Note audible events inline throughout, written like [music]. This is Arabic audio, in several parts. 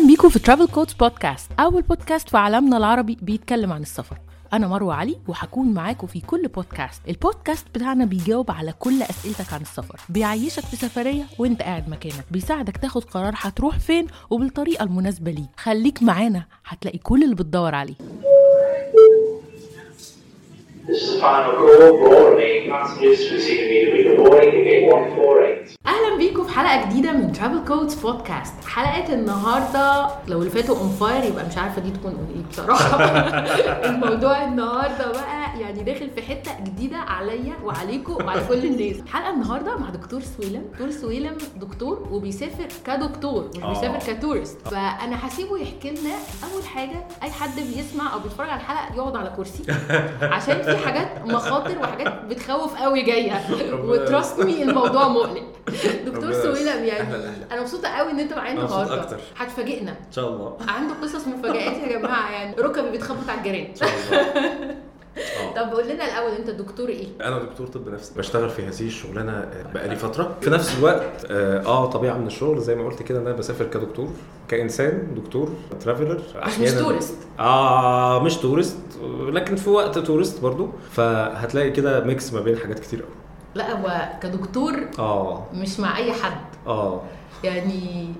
أهلا بيكم في ترافل كودز بودكاست أول بودكاست في عالمنا العربي بيتكلم عن السفر. أنا مروة علي وهكون معاكم في كل بودكاست البودكاست بتاعنا بيجاوب على كل أسئلتك عن السفر. بيعيشك في سفرية وأنت قاعد مكانك. بيساعدك تاخد قرار هتروح فين وبالطريقة المناسبة ليك. خليك معانا هتلاقي كل اللي بتدور عليه. This is the final call. For all remaining passengers receiving immediately boarding gate 148. أهلا بيكم في حلقة جديدة من Travel Codes podcast حلقة النهارده لو اللي فاتوا on fire يبقى مش عارفة دي تكون إيه بصراحة. [laughs] الموضوع النهارده بقى يعني داخل في حتة جديدة عليا وعليكم وعلى كل الناس. الحلقة النهارده مع دكتور سويلم. دكتور سويلم دكتور وبيسافر كدكتور مش بيسافر ك tourist. فأنا هسيبه يحكي لنا أول حاجة أي حد بيسمع أو بيتفرج على الحلقة يقعد على كرسي [laughs] عشان في حاجات مخاطر وحاجات بتخوف قوي جاية. و trust me الموضوع مقلق. دكتور سويلم يعني. أنا مبسوطة قوي إن أنت معايا النهارده. هتفاجئنا. إن شاء الله. عنده قصص مفاجآت يا جماعة يعني ركبي بتخبط على الجيران. إن شاء الله. [laughs] طب قول لنا الأول أنت دكتور إيه؟ أنا دكتور طب نفسي. بشتغل في هذه الشغلانة بقالي فترة. في نفس الوقت آه آه، طبيعة من الشغل زي ما قلت كده إن أنا بسافر كدكتور كإنسان دكتور traveler بس مش tourist آه مش tourist لكن في وقت tourist برضو. فهتلاقي كده mix ما بين حاجات كتير قوي لا هو كدكتور آه. مش مع أي حد. آه. يعني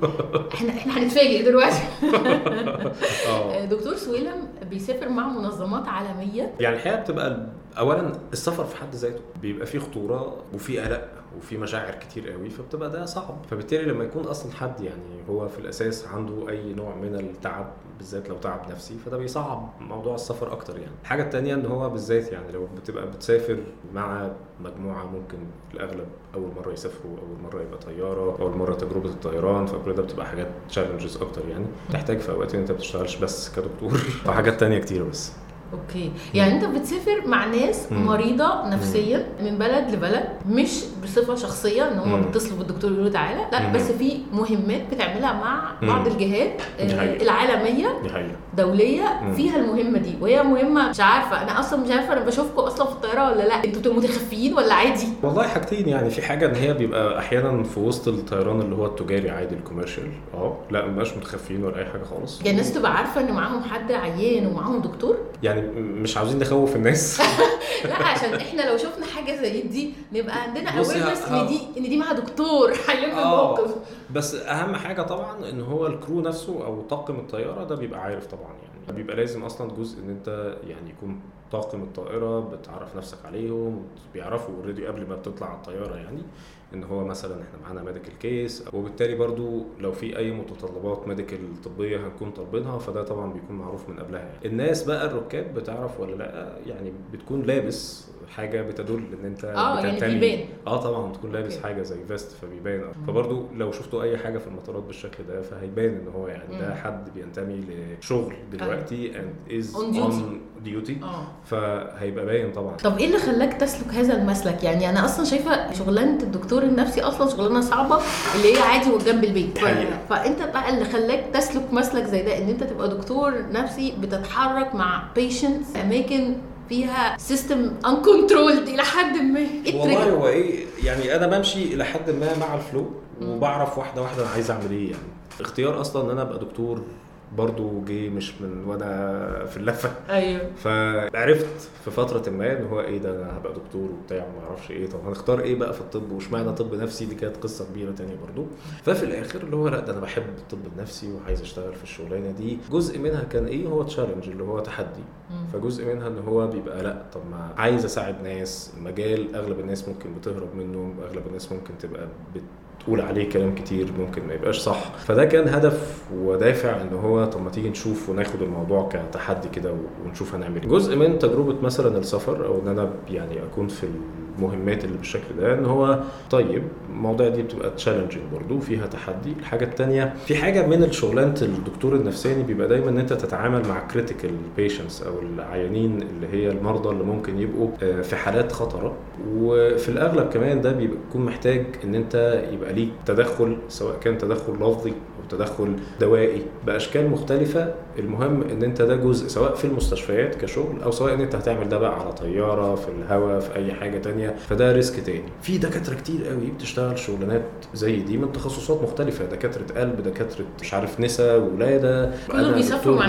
إحنا إحنا هنتفاجئ دلوقتي. [laughs] آه. دكتور سويلم بيسافر مع منظمات عالمية. يعني الحقيقة بتبقى اولا السفر في حد ذاته بيبقى فيه خطورة وفيه قلق. وفيه مشاعر كتير قوي فبتبقى ده صعب. فبالتالي لما يكون أصلا حد يعني هو في الأساس عنده أي نوع من التعب بالذات لو تعب نفسي فده بيصعب موضوع السفر أكتر يعني. الحاجة التانية إن هو بالذات يعني لو بتبقى بتسافر مع مجموعة ممكن الأغلب أول مرة يسافروا أول مرة يبقى طيارة أول مرة تجربة الطيران فكل ده بتبقى حاجات challenges أكتر يعني. تحتاج في أوقات إن أنت ما بتشتغلش بس كدكتور. [laughs] وحاجات تانية كتير بس. okay يعني أنت بتسافر مع ناس مم. مريضة نفسيا من بلد لبلد مش بصفة شخصية إن هم. بيتصلوا بالدكتور يقولوا تعالى لأ مم. بس في مهمات بتعملها مع. بعض الجهات دي آه، حقيقة. العالمية دي حقيقة دولية. فيها المهمة دي وهي مهمة مش عارفة أنا أصلا مش عارفة أنا بشوفكم أصلا في الطيارة ولا لأ؟ أنتوا بتبقوا متخفيين ولا عادي؟ والله حاجتين يعني في حاجة إن هي بيبقى أحيانا في وسط الطيران اللي هو التجاري عادي ال commercial آه لأ ما بقاش متخفيين ولا أي حاجة خالص. يعني الناس تبقى عارفة إن معاهم حد عيان ومعاهم دكتور؟ يعني مش عاوزين نخوف الناس. [laughs] لأ عشان إحنا لو شفنا حاجة زي دي نبقى عندنا awareness إن دي إن دي معاها دكتور [laughs] هيلم الموقف بس أهم حاجة طبعا إن هو ال crew نفسه أو طاقم الطيارة ده بيبقى عارف طبعا. يعني. بيبقى لازم أصلا جزء إن أنت يعني يكون طاقم الطائرة بتعرف نفسك عليهم بيعرفوا already قبل ما بتطلع على الطيارة يعني إن هو مثلا إحنا معانا medical case وبالتالي برضو لو في أي متطلبات medical طبية هنكون طالبينها فده طبعا بيكون معروف من قبلها يعني. الناس بقى الركاب بتعرف ولا لأ؟ يعني بتكون لابس حاجة بتدل إن أنت آه يعني بيبان آه طبعا بتكون لابس. حاجة زي vest فبيبان. فبرضو لو شفتوا أي حاجة في المطارات بالشكل ده فهيبان إن هو يعني ده. حد بينتمي لشغل دلوقتي and is on duty آه. فهيبقى باين طبعا. طب إيه اللي خلاك تسلك هذا المسلك؟ يعني أنا أصلا شايفة شغلانة الدكتور النفسي أصلا شغلانة صعبة اللي هي عادي وجنب البيت. ف... فأنت بقى اللي خلاك تسلك مسلك زي ده إن أنت تبقى دكتور نفسي بتتحرك مع patients أماكن فيها system uncontrolled إلى حد ما. إيه والله؟ هو إيه يعني أنا بمشي إلى حد ما مع ال flow وبعرف واحدة واحدة أنا عايز أعمل إيه يعني. اختيار أصلا إن أنا أبقى دكتور برضو جه مش من وأنا في اللفة. أيوه. فعرفت في فترة ما إن هو إيه ده أنا هبقى دكتور وبتاع وما أعرفش إيه طب هنختار إيه بقى في الطب؟ واشمعنى طب نفسي؟ دي كانت قصة كبيرة تانية برضو. ففي الآخر اللي هو لأ ده أنا بحب الطب النفسي وعايز أشتغل في الشغلانة دي. جزء منها كان إيه؟ هو تشالنج اللي هو تحدي. فجزء منها إن هو بيبقى لأ طب ما عايز أساعد ناس. مجال أغلب الناس ممكن بتهرب منه أغلب الناس ممكن تبقى بتقول عليه كلام كتير ممكن ما يبقاش صح. فده كان هدف ودافع إن هو طب ما تيجي نشوف وناخد الموضوع كتحدي كده ونشوف هنعمل إيه. جزء من تجربة مثلا السفر أو إن أنا يعني أكون في المهمات اللي بالشكل ده إن هو طيب المواضيع دي بتبقى challenging برضه فيها تحدي. الحاجة الثانية في حاجة من الشغلانه الدكتور النفساني بيبقى دايما إن أنت تتعامل مع critical patients أو العيانين اللي هي المرضى اللي ممكن يبقوا آه، في حالات خطرة. وفي الأغلب كمان ده بيكون محتاج إن أنت يبقى ليك تدخل سواء كان تدخل لفظي تدخل دوائي بأشكال مختلفة. المهم إن أنت ده جزء سواء في المستشفيات كشغل أو سواء إن أنت هتعمل ده بقى على طيارة في الهواء في أي حاجة تانية فده risk تاني. في دكاترة كتير قوي بتشتغل شغلانات زي دي من تخصصات مختلفة دكاترة قلب دكاترة مش عارف نساء ولادة. كلهم بيسافروا مع؟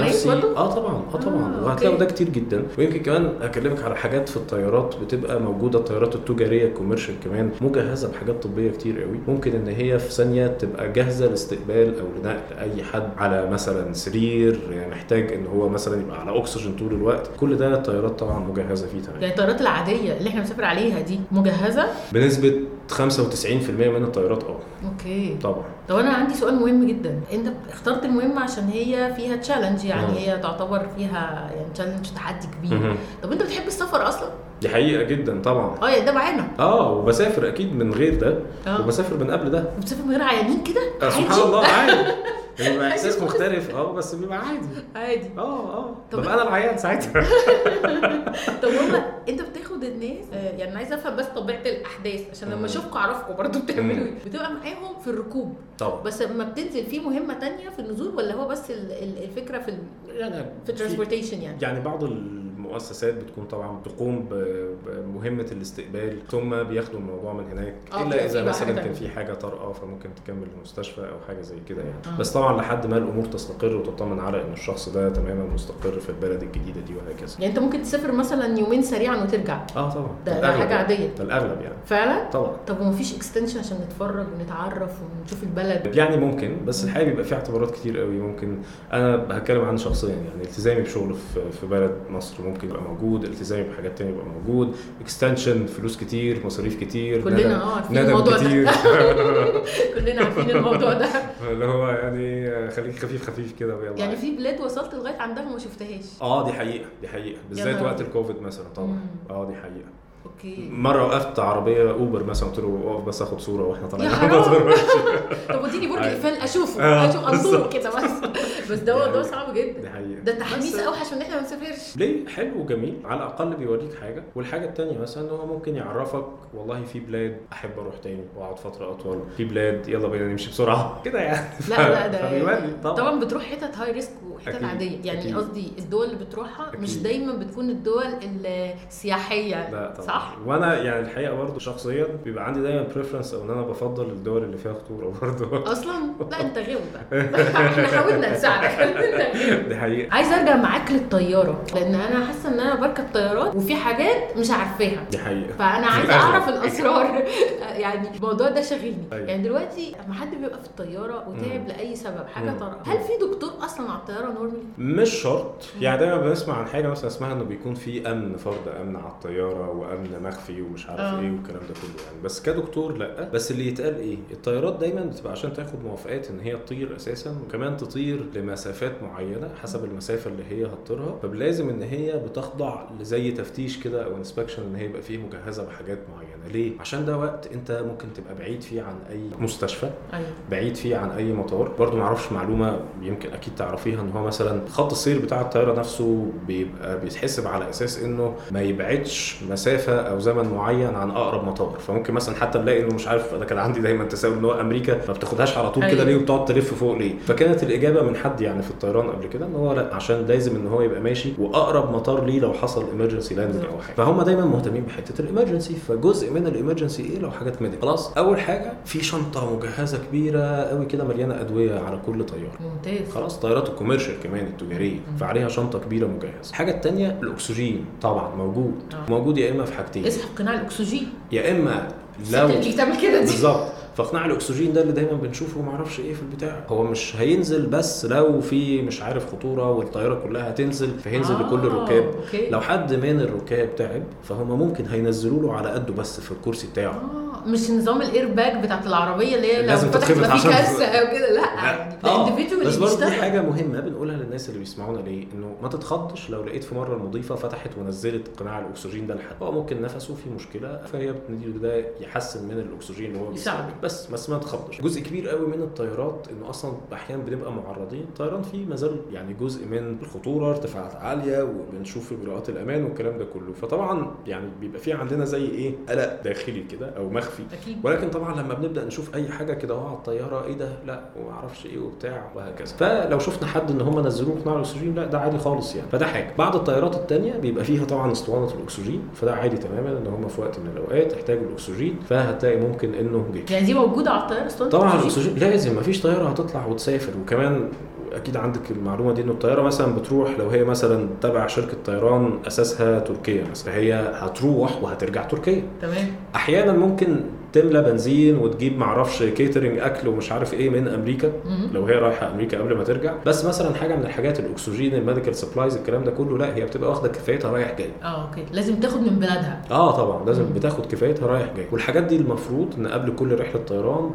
آه طبعا آه طبعا. آه، وهتلاقوا. ده كتير جدا. ويمكن كمان أكلمك على حاجات في الطيارات بتبقى موجودة الطيارات التجارية ال commercial كمان مجهزة بحاجات طبية كتير قوي. ممكن إن هي في ثانية تبقى جاهزة لاستقبال أو لنقل أي حد على مثلا سرير يعني محتاج إن هو مثلا يبقى على أكسجين طول الوقت. كل ده الطيارات طبعا مجهزة فيه تمام يعني الطيارات العادية اللي إحنا بنسافر عليها دي مجهزة؟ بنسبة 95% من الطيارات آه. okay. طبعا. طب أنا عندي سؤال مهم جدا. أنت اخترت المهمة عشان هي فيها challenge يعني مم. هي تعتبر فيها يعني challenge تحدي كبير. مهم. طب أنت بتحب السفر أصلا؟ دي حقيقة جدا طبعا. آه يعني ده معانا. آه وبسافر أكيد من غير ده. آه. وبسافر من قبل ده. بتسافر من غير عيانين كده؟ آه،؟ سبحان الله عادي. [laughs] بيبقى إحساس. مختلف. آه بس بيبقى عادي. عادي. آه آه. طب- ببقى أنا العيان ساعتها. [laughs] [laughs] طب هما أنت بتاخد الناس آه، يعني أنا عايزة أفهم بس طبيعة الأحداث عشان لما. اشوفكم اعرفكم برضو بتعملوا. إيه. بتبقى معاهم في الركوب. طبعا. بس لما بتنزل في مهمة تانية في النزول ولا هو بس ال- ال- الفكرة في ال- في الترانسبورتيشن يعني؟ يعني بعض المؤسسات بتكون طبعا بتقوم ب- بمهمة الاستقبال ثم بياخدوا الموضوع من هناك آه، إلا إذا مثلا كان. في حاجة طارئة فممكن تكمل المستشفى أو حاجة زي كده يعني. آه. بس طبعا لحد ما الأمور تستقر وتطمن على إن الشخص ده تماما مستقر في البلد الجديدة دي وهكذا. يعني أنت ممكن تسافر مثلا يومين سريعا وترجع. آه طبعا. ده- ده حاجة يعني. عادية. ده الأغلب يعني. فعلا؟ طبعا. طب ومفيش extension عشان نتفرج ونتعرف ونشوف البلد؟ يعني ممكن بس الحقيقة بيبقى في اعتبارات كتير قوي. ممكن أنا هتكلم عن شخصيا يعني التزامي بشغل في بلد مصر. ممكن يبقى موجود التزامي بحاجات تانية يبقى موجود extension فلوس كتير مصاريف كتير كلنا ندم- آه عارفين الموضوع كتير. ده [laughs] كلنا عارفين الموضوع ده. [laughs] اللي هو يعني خليك خفيف خفيف كده ويلا. يعني في بلاد وصلت لغاية عندها وما شفتهاش. آه دي حقيقة دي حقيقة بالذات وقت. الكوفيد مثلا طبعا. آه دي حقيقة. أوكي. مرة وقفت عربية أوبر مثلا قلت له أقف بس آخد صورة وإحنا طالعين. [laughs] طب اديني برج أيوة. اقفال أشوفه آه، أشوف انظره. كده بس. [laughs] بس ده موضوع حقيقة. صعب جدا. ده التحميس بس- أوحش من إن إحنا ما نسافرش. ليه؟ حلو وجميل على الأقل بيوريك حاجة. والحاجة التانية مثلا هو ممكن يعرفك والله في بلاد أحب أروح تاني وأقعد فترة أطول. في بلاد يلا بينا نمشي بسرعة. [laughs] كده يعني. لا لا ده طبعا. طبعا بتروح حتت high risk وحتت عادية. يعني. قصدي الدول اللي بتروحها مش. دايما بتكون الدول السياحية. لا طبعا. صح. وأنا يعني الحقيقة برضه شخصيا بيبقى عندي دايما preference أو إن أنا بفضل الدول اللي فيها خطورة [laughs] برضه أصلا؟ لا أنت غاوي بقى. [laughs] إحنا حاولنا نساعدك. [laughs] دي حقيقة. عايزه أرجع معاك للطيارة لأن أنا حاسة إن أنا بركب طيارات وفي حاجات مش عارفاها. دي حقيقة. فأنا عايزة. أعرف الأسرار. يعني الموضوع ده شاغلني. أيوة. يعني دلوقتي لما حد بيبقى في الطيارة وتعب. لأي سبب حاجة. طارئة هل في دكتور أصلا على الطيارة normally مش شرط. يعني دايما بنسمع عن حاجة مثلا اسمها إنه بيكون في أمن فرد أمن على الطيارة وأمن مخفي ومش عارف آه. إيه والكلام ده كله يعني. بس كدكتور لأ. بس اللي يتقال إيه؟ الطيارات دايما بتبقى عشان تاخد موافقات إن هي تطير أساسا وكمان تطير لمسافات معينة حسب المسافة اللي هي هتطيرها. فلازم إن هي بتخضع لزي تفتيش كده أو انسبكشن إن هي يبقى فيه مجهزة بحاجات معينة. ليه؟ عشان ده وقت أنت ممكن تبقى بعيد فيه عن أي مستشفى أيوه. بعيد فيه عن أي مطار. برضو ما أعرفش معلومة يمكن أكيد تعرفيها إن هو مثلا خط السير بتاع الطيارة نفسه بيبقى بيتحسب على أساس إنه ما يبعدش مسافة أو زمن معين عن أقرب مطار. فممكن مثلا حتى نلاقي إنه مش عارف أنا كان عندي دايما تساؤل إن هو أمريكا ما بتاخدهاش على طول كده أيوة. ليه وبتقعد تلف فوق ليه؟ فكانت الإجابة من حد يعني في الطيران قبل كده إن هو لأ عشان لازم إن هو يبقى ماشي وأقرب مطار ليه لو حصل emergency landing أو حاجة. فهم دايما مهتمين بحتة ال emergency فجزء من ال emergency إيه؟ لو حاجات medical خلاص أول حاجة في شنطة مجهزة كبيرة قوي كده مليانة أدوية على كل طياره ممتاز. خلاص طيارات ال commercial كمان التجارية. فعليها شنطة كبيرة مجهزة. الحاجة الثانية الأكسجين. طبعا موجود. آه. موجود يا إما في حاجتين. اسحب قناع الأكسجين. يا إما لو بتعمل كده دي. بالظبط. فقناع الأكسجين ده اللي دايما بنشوفه وما أعرفش إيه في البتاع هو مش هينزل بس لو في مش عارف خطورة والطيارة كلها هتنزل فهينزل آه، لكل الركاب okay. لو حد من الركاب تعب فهم ممكن هينزلوا له على قده بس في الكرسي بتاعه آه مش نظام ال air bag بتاعت العربية اللي هي لو فتحت تتخبط يبقى في عشان- كارثة أو كده لا لا. آه، بس برضه دي. حاجة مهمة بنقولها للناس اللي بيسمعونا ليه إنه ما تتخضش لو لقيت في مرة المضيفة فتحت ونزلت قناع الأكسجين ده لحد هو ممكن نفسه فيه مشكلة فهي بتديله ده يحسن من الأكسجين اللي هو. بيستخدمه. بس بس ما تخضش جزء كبير قوي من الطيارات إنه أصلا أحيانا بنبقى معرضين. الطيران فيه مازال يعني جزء من الخطورة ارتفاعات عالية وبنشوف إجراءات الأمان والكلام ده كله. فطبعا يعني بيبقى في عندنا زي إيه؟ قلق داخلي كده أو مخفي. أكيد. ولكن طبعا لما بنبدأ نشوف أي حاجة كده على الطيارة إيه ده؟ لا وما أعرفش إيه وبتاع وهكذا. فلو شفنا حد إن هم نزلوه قناع الأكسجين لا ده عادي خالص يعني. فده حاجة. بعض الطيارات التانية بيبقى فيها طبعا اسطوانة الأكسجين فده عادي تماما إن هم في وقت من الأوقات احتاجوا الأكسجين فهتلاقي ممكن إنه جه. يعني دي موجودة على الطيارة اسطوانه طبعا؟ الاكسجين لازم مفيش طيارة هتطلع وتسافر. وكمان أكيد عندك المعلومة دي ان الطيارة مثلا بتروح لو هي مثلا تبع شركة طيران أساسها تركيا مثلا فهي هتروح وهترجع تركيا. تمام. أحيانا ممكن تملى بنزين وتجيب معرفش catering أكل ومش عارف إيه من أمريكا. لو هي رايحة أمريكا قبل ما ترجع. بس مثلا حاجة من الحاجات الأكسجين ال medical supplies الكلام ده كله لا هي بتبقى واخدة كفايتها رايح جاي. آه okay. لازم تاخد من بلادها آه طبعا. لازم. بتاخد كفايتها رايح جاي. والحاجات دي المفروض إن قبل كل رحلة طيران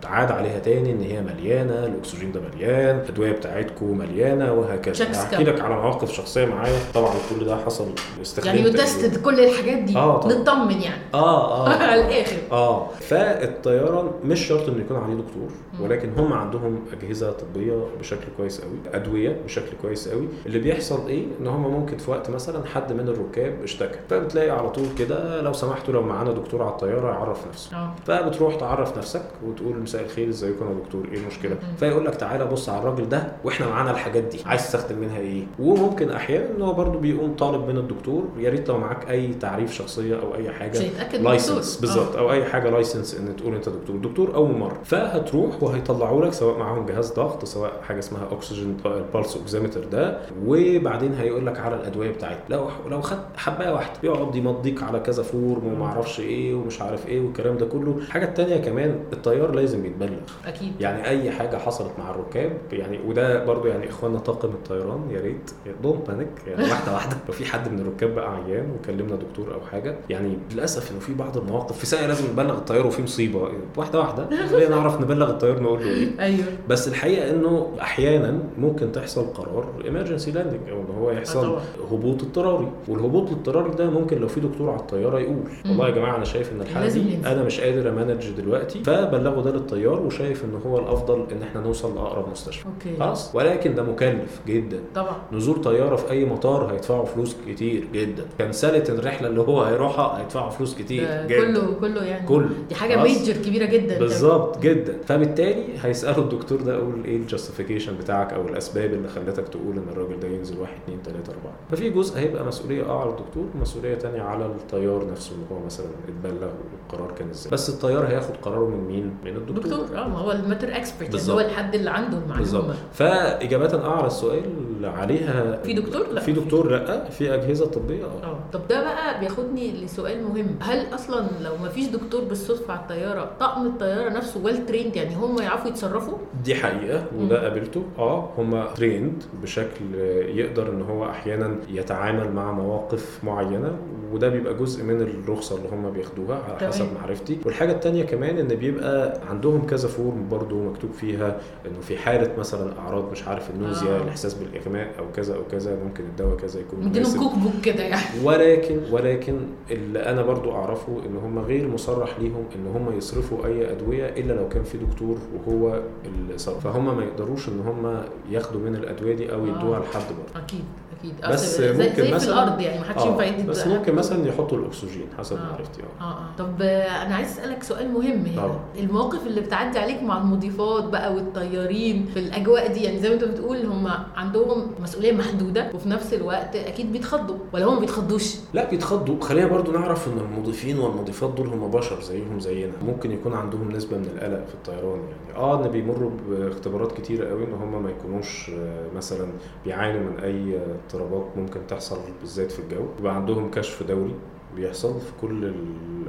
بيتعاد عليها تاني إن هي مليانة الأكسجين ده مليان الأدوية بتاعتكم مليانة وهكذا. هحكي كام؟ لك على مواقف شخصية معايا. طبعا كل ده حصل استخدمت يعني يتستد كل الحاجات دي آه، طبعا. نطمن يعني. آه آه [laughs] على الآخر. آه. فالطيران مش شرط إنه يكون عليه دكتور ولكن هم عندهم أجهزة طبية بشكل كويس قوي أدوية بشكل كويس قوي. اللي بيحصل إيه؟ إن هم ممكن في وقت مثلا حد من الركاب اشتكى. فبتلاقي على طول كده لو سمحتوا لو معانا دكتور على الطيارة يعرف نفسه. آه. فبتروح تعرف نفسك وتقول مساء الخير ازيكم يا دكتور؟ إيه المشكلة. فيقول لك تعالى بص على الراجل ده وإحنا معانا الحاجات دي عايز تستخدم منها إيه؟ وممكن أحيانا ان هو برضه بيقوم طالب من الدكتور يا ريت لو معاك اي تعريف شخصية أو اي حاجة license الدكتور. بالظبط أو اي حاجة license ان تقول انت دكتور. دكتور أو ممرض فهتروح وهيطلعوا لك سواء معاهم جهاز ضغط سواء حاجة اسمها اوكسجين ال pulse oximeter ده وبعدين هيقول لك على الأدوية بتاعتك لو لو خدت حباية واحدة يقعد يمضيك على كذا form وما أعرفش إيه ومش عارف إيه والكلام ده كله. الحاجة التانية كمان الطيار لازم يتبلغ. آه أكيد. يعني أي حاجة حصلت مع الركاب يعني وده برضو يعني اخواننا طاقم الطيران يا ريت. don't panic يعني [laughs] واحدة واحدة. لو في حد من الركاب بقى عيان وكلمنا دكتور أو حاجة. يعني للأسف إنه في بعض المواقف في ساعه لازم نبلغ الطيار وفي مصيبة. واحدة واحدة. [laughs] خلينا نعرف نبلغ الطيار نقول له إيه. أيوه. بس الحقيقة إنه أحيانا ممكن تحصل قرار emergency landing أو إن هو آه يحصل طبعا. هبوط اضطراري. والهبوط الاضطراري ده ممكن لو في دكتور على الطيارة يقول. والله يا جماعة أنا شايف إن الحالة لازم دي. أنا مش قادر أ manage دلوقتي. فبلغوا ده للطيار وشايف إن هو الأفضل إن إحنا نوصل لأقرب مستشفى. okay. خلاص. ولكن ده مكلف جدا. طبعا. نزول طيارة في أي مطار هيدفعوا فلوس كتير جدا. كنسله الرحلة اللي هو هيروحها هيدفعوا فلوس كتير جدا. كله كله يعني. كله. دي حاجة خلاص. major كبيرة جدا. بالظبط جدا. فبالتالي هيسألوا الدكتور ده أقول إيه ال justification بتاعك أو الأسباب اللي خلتك تقول إن الراجل ده ينزل 1 2 3 4 ففي جزء هيبقى مسؤولية آه على الدكتور ومسؤوليه تانية على الطيار نفسه إن هو مثلا اتبلغ والقرار كان إزاي. بس الطيار هياخد قراره من مين؟ من الدكتور. دكتور آه ما هو ال matter expert يعني بالظبط. هو الحد اللي عنده بالظبط. المعلومه فإجابة آه على السؤال عليها في دكتور؟ لا. في دكتور لا في أجهزة طبية. آه. طب ده بقى بياخدني لسؤال مهم. هل أصلا لو ما فيش دكتور بالصدفة على الطيارة طقم الطيارة نفسه well trained يعني هم يعرفوا يتصرفوا؟ دي حقيقة وده قابلته. آه هم trained بشكل يقدر إن هو أحيانا يتعامل مع مواقف معينة وده بيبقى جزء من الرخصة اللي هم بياخدوها على. حسب معرفتي. والحاجة التانية كمان إن بيبقى عندهم كذا form برضو مكتوب فيها إنه في حالة مثلا أعراض مش عارف ال nausea آه. الإحساس بالإغماء أو كذا أو كذا ممكن الدواء كذا يكون مدينهم. cookbook كده يعني ولكن ولكن اللي أنا برضو أعرفه إن هم غير مصرح ليهم إن هم يصرفوا أي أدوية إلا لو كان في دكتور وهو اللي صرف فهم ما يقدروش إن هم ياخدوا من الأدوية دي أو يدوها آه. لحد برضه أكيد أكيد. بس زي, ممكن زي في مثلاً- الأرض يعني ما حدش ينفع يدي بس ممكن مثلا يحطوا الأكسجين حسب آه. معرفتي آه آه آه. طب آه، أنا عايز أسألك سؤال مهم هنا. طبعا. المواقف اللي بتعدي عليك مع المضيفات بقى والطيارين في الأجواء دي يعني زي ما أنت بتقول هم عندهم مسؤولية محدودة وفي نفس الوقت أكيد بيتخضوا ولا هم ما بيتخضوش؟ لا بيتخضوا. خلينا برضو نعرف إن المضيفين والمضيفات دول هم بشر زيهم زينا. ممكن يكون عندهم نسبة من القلق في الطيران يعني. آه إن بيمروا باختبارات كتيرة قوي إن هم ما يكونوش آه، مثلا بيعانوا من أي آه، اضطرابات ممكن تحصل بالذات في الجو. يبقى عندهم كشف دوري. بيحصل في كل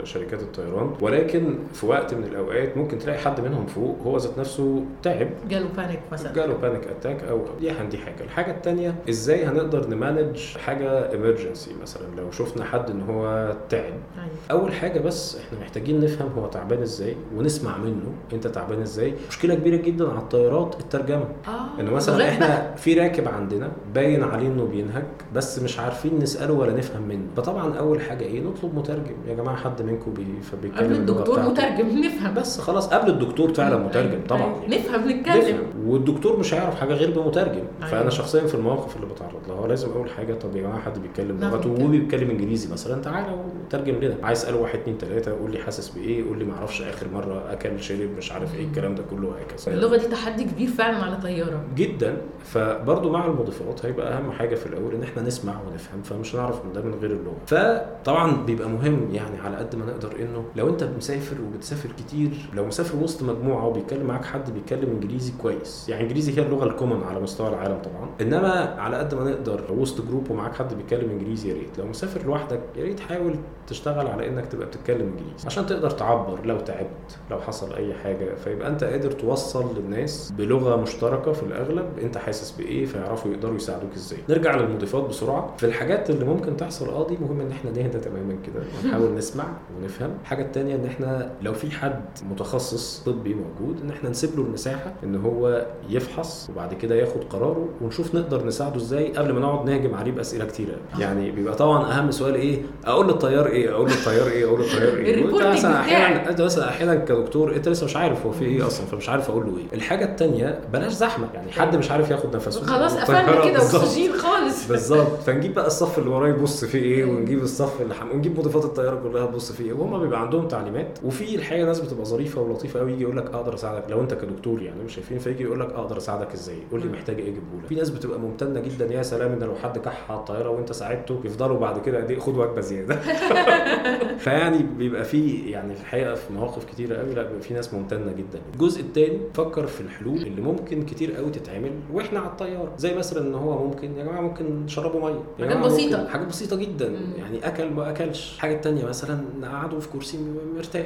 شركات الطيران. ولكن في وقت من الأوقات ممكن تلاقي حد منهم فوق هو ذات نفسه تعب. جاله panic مثلا. جاله panic attack أو دي دي حاجة. الحاجة الثانية إزاي هنقدر ن manage حاجة emergency مثلا؟ لو شفنا حد إن هو تعب. أيوة. أول حاجة بس إحنا محتاجين نفهم هو تعبان إزاي ونسمع منه أنت تعبان إزاي. مشكلة كبيرة جدا على الطيارات الترجمة. آه. إنه مثلا. [laughs] إحنا في راكب عندنا باين عليه إنه بينهج بس مش عارفين نسأله ولا نفهم منه. فطبعا أول حاجة إيه نطلب مترجم يا جماعة حد منكم بي... فبيتكلم قبل الدكتور. مترجم نفهم بس خلاص قبل الدكتور فعلا أيوة، مترجم طبعا أيوة. نفهم نتكلم. والدكتور مش هيعرف حاجة غير بمترجم أيوة. فأنا شخصيا في المواقف اللي بتعرض لها لازم أول حاجة طب يا جماعة حد بيتكلم لغته. وبيتكلم إنجليزي مثلا تعالى وترجم لنا عايز أسأله واحد اتنين تلاتة قول لي حاسس بإيه قول لي ما أعرفش آخر مرة أكل شرب مش عارف إيه الكلام ده كله هكذا اللغة دي تحدي كبير فعلا على طيارة جدا فبرضه مع المضيفات هيبقى أهم حاجة في الأول إن إحنا نسمع ونفهم فمش هنعرف من ده من غير اللغة فطبعا بيبقى مهم يعني على قد ما نقدر إنه لو أنت مسافر وبتسافر كتير لو مسافر وسط مجموعة وبيتكلم معاك حد بيتكلم إنجليزي كويس يعني إنجليزي هي اللغة ال common على مستوى العالم طبعا إنما على قد ما نقدر وسط group ومعاك حد بيتكلم إنجليزي يا ريت لو مسافر لوحدك يا ريت حاول تشتغل على إنك تبقى بتتكلم إنجليزي عشان تقدر تعبر لو تعبت لو حصل أي حاجة فيبقى أنت قادر توصل للناس بلغة مشتركة في الأغلب أنت حاسس بإيه فيعرفوا يقدروا يساعدوك إزاي. نرجع للمضيفات بسرعة في الحاجات اللي ممكن تحصل آه دي مهم إن إحنا نهدى تماما كده. ونحاول نسمع ونفهم. الحاجة التانية إن إحنا لو في حد متخصص طبي موجود إن إحنا نسيب له المساحة إن هو يفحص وبعد كده ياخد قراره ونشوف نقدر نساعده إزاي قبل ما نقعد نهاجم عليه بأسئلة كتيرة. يعني بيبقى طبعا أهم سؤال إيه؟ أقول للطيار إيه؟ أقول للطيار إيه؟ أقول للطيار إيه؟ [laughs] وأنت الريبورتنج مثلا أحيانا. أنت مثلا أحيانا كدكتور أنت لسه مش عارف هو في إيه أصلا فمش عارف أقول له إيه. الحاجة التانية بلاش زحمة. يعني حد مش عارف ياخد نفسه. خلاص [laughs] قفلنا كده. أكسجين خالص. بالظبط. فنجيب بقى الصف اللي وراه يبص فيه إيه ونجيب الصف اللي حم... ونجيب مضيفات الطيارة كلها تبص فيه وهم بيبقى عندهم تعليمات. وفي الحقيقة ناس بتبقى ظريفة ولطيفة قوي يجي يقول لك أقدر أساعدك. لو أنت كدكتور يعني مش شايفين فيجي يقول لك أقدر أساعدك إزاي؟ قول لي محتاج إيه؟ اجيبه لك في ناس بتبقى ممتنة جدا يا سلام إن لو حد كح على الطيارة وأنت ساعدته يفضلوا بعد كده قد إيه؟ خد وجبة زيادة. [laughs] فيعني بيبقى في يعني في الحقيقة في مواقف كتيرة قوي لا بيبقى في ناس ممتنة جدا. الجزء الثاني فكر في الحلول اللي ممكن كتير قوي تتعمل وإحنا على الطيارة. زي مثلا إن هو ممكن يا جماعة ممكن نشربوا مية. حاجات. ممكن- حاجات بسيطة جدا. يعني أكل ما أكلش. الحاجة الثانية مثلا نقعده في كرسي مرتاح.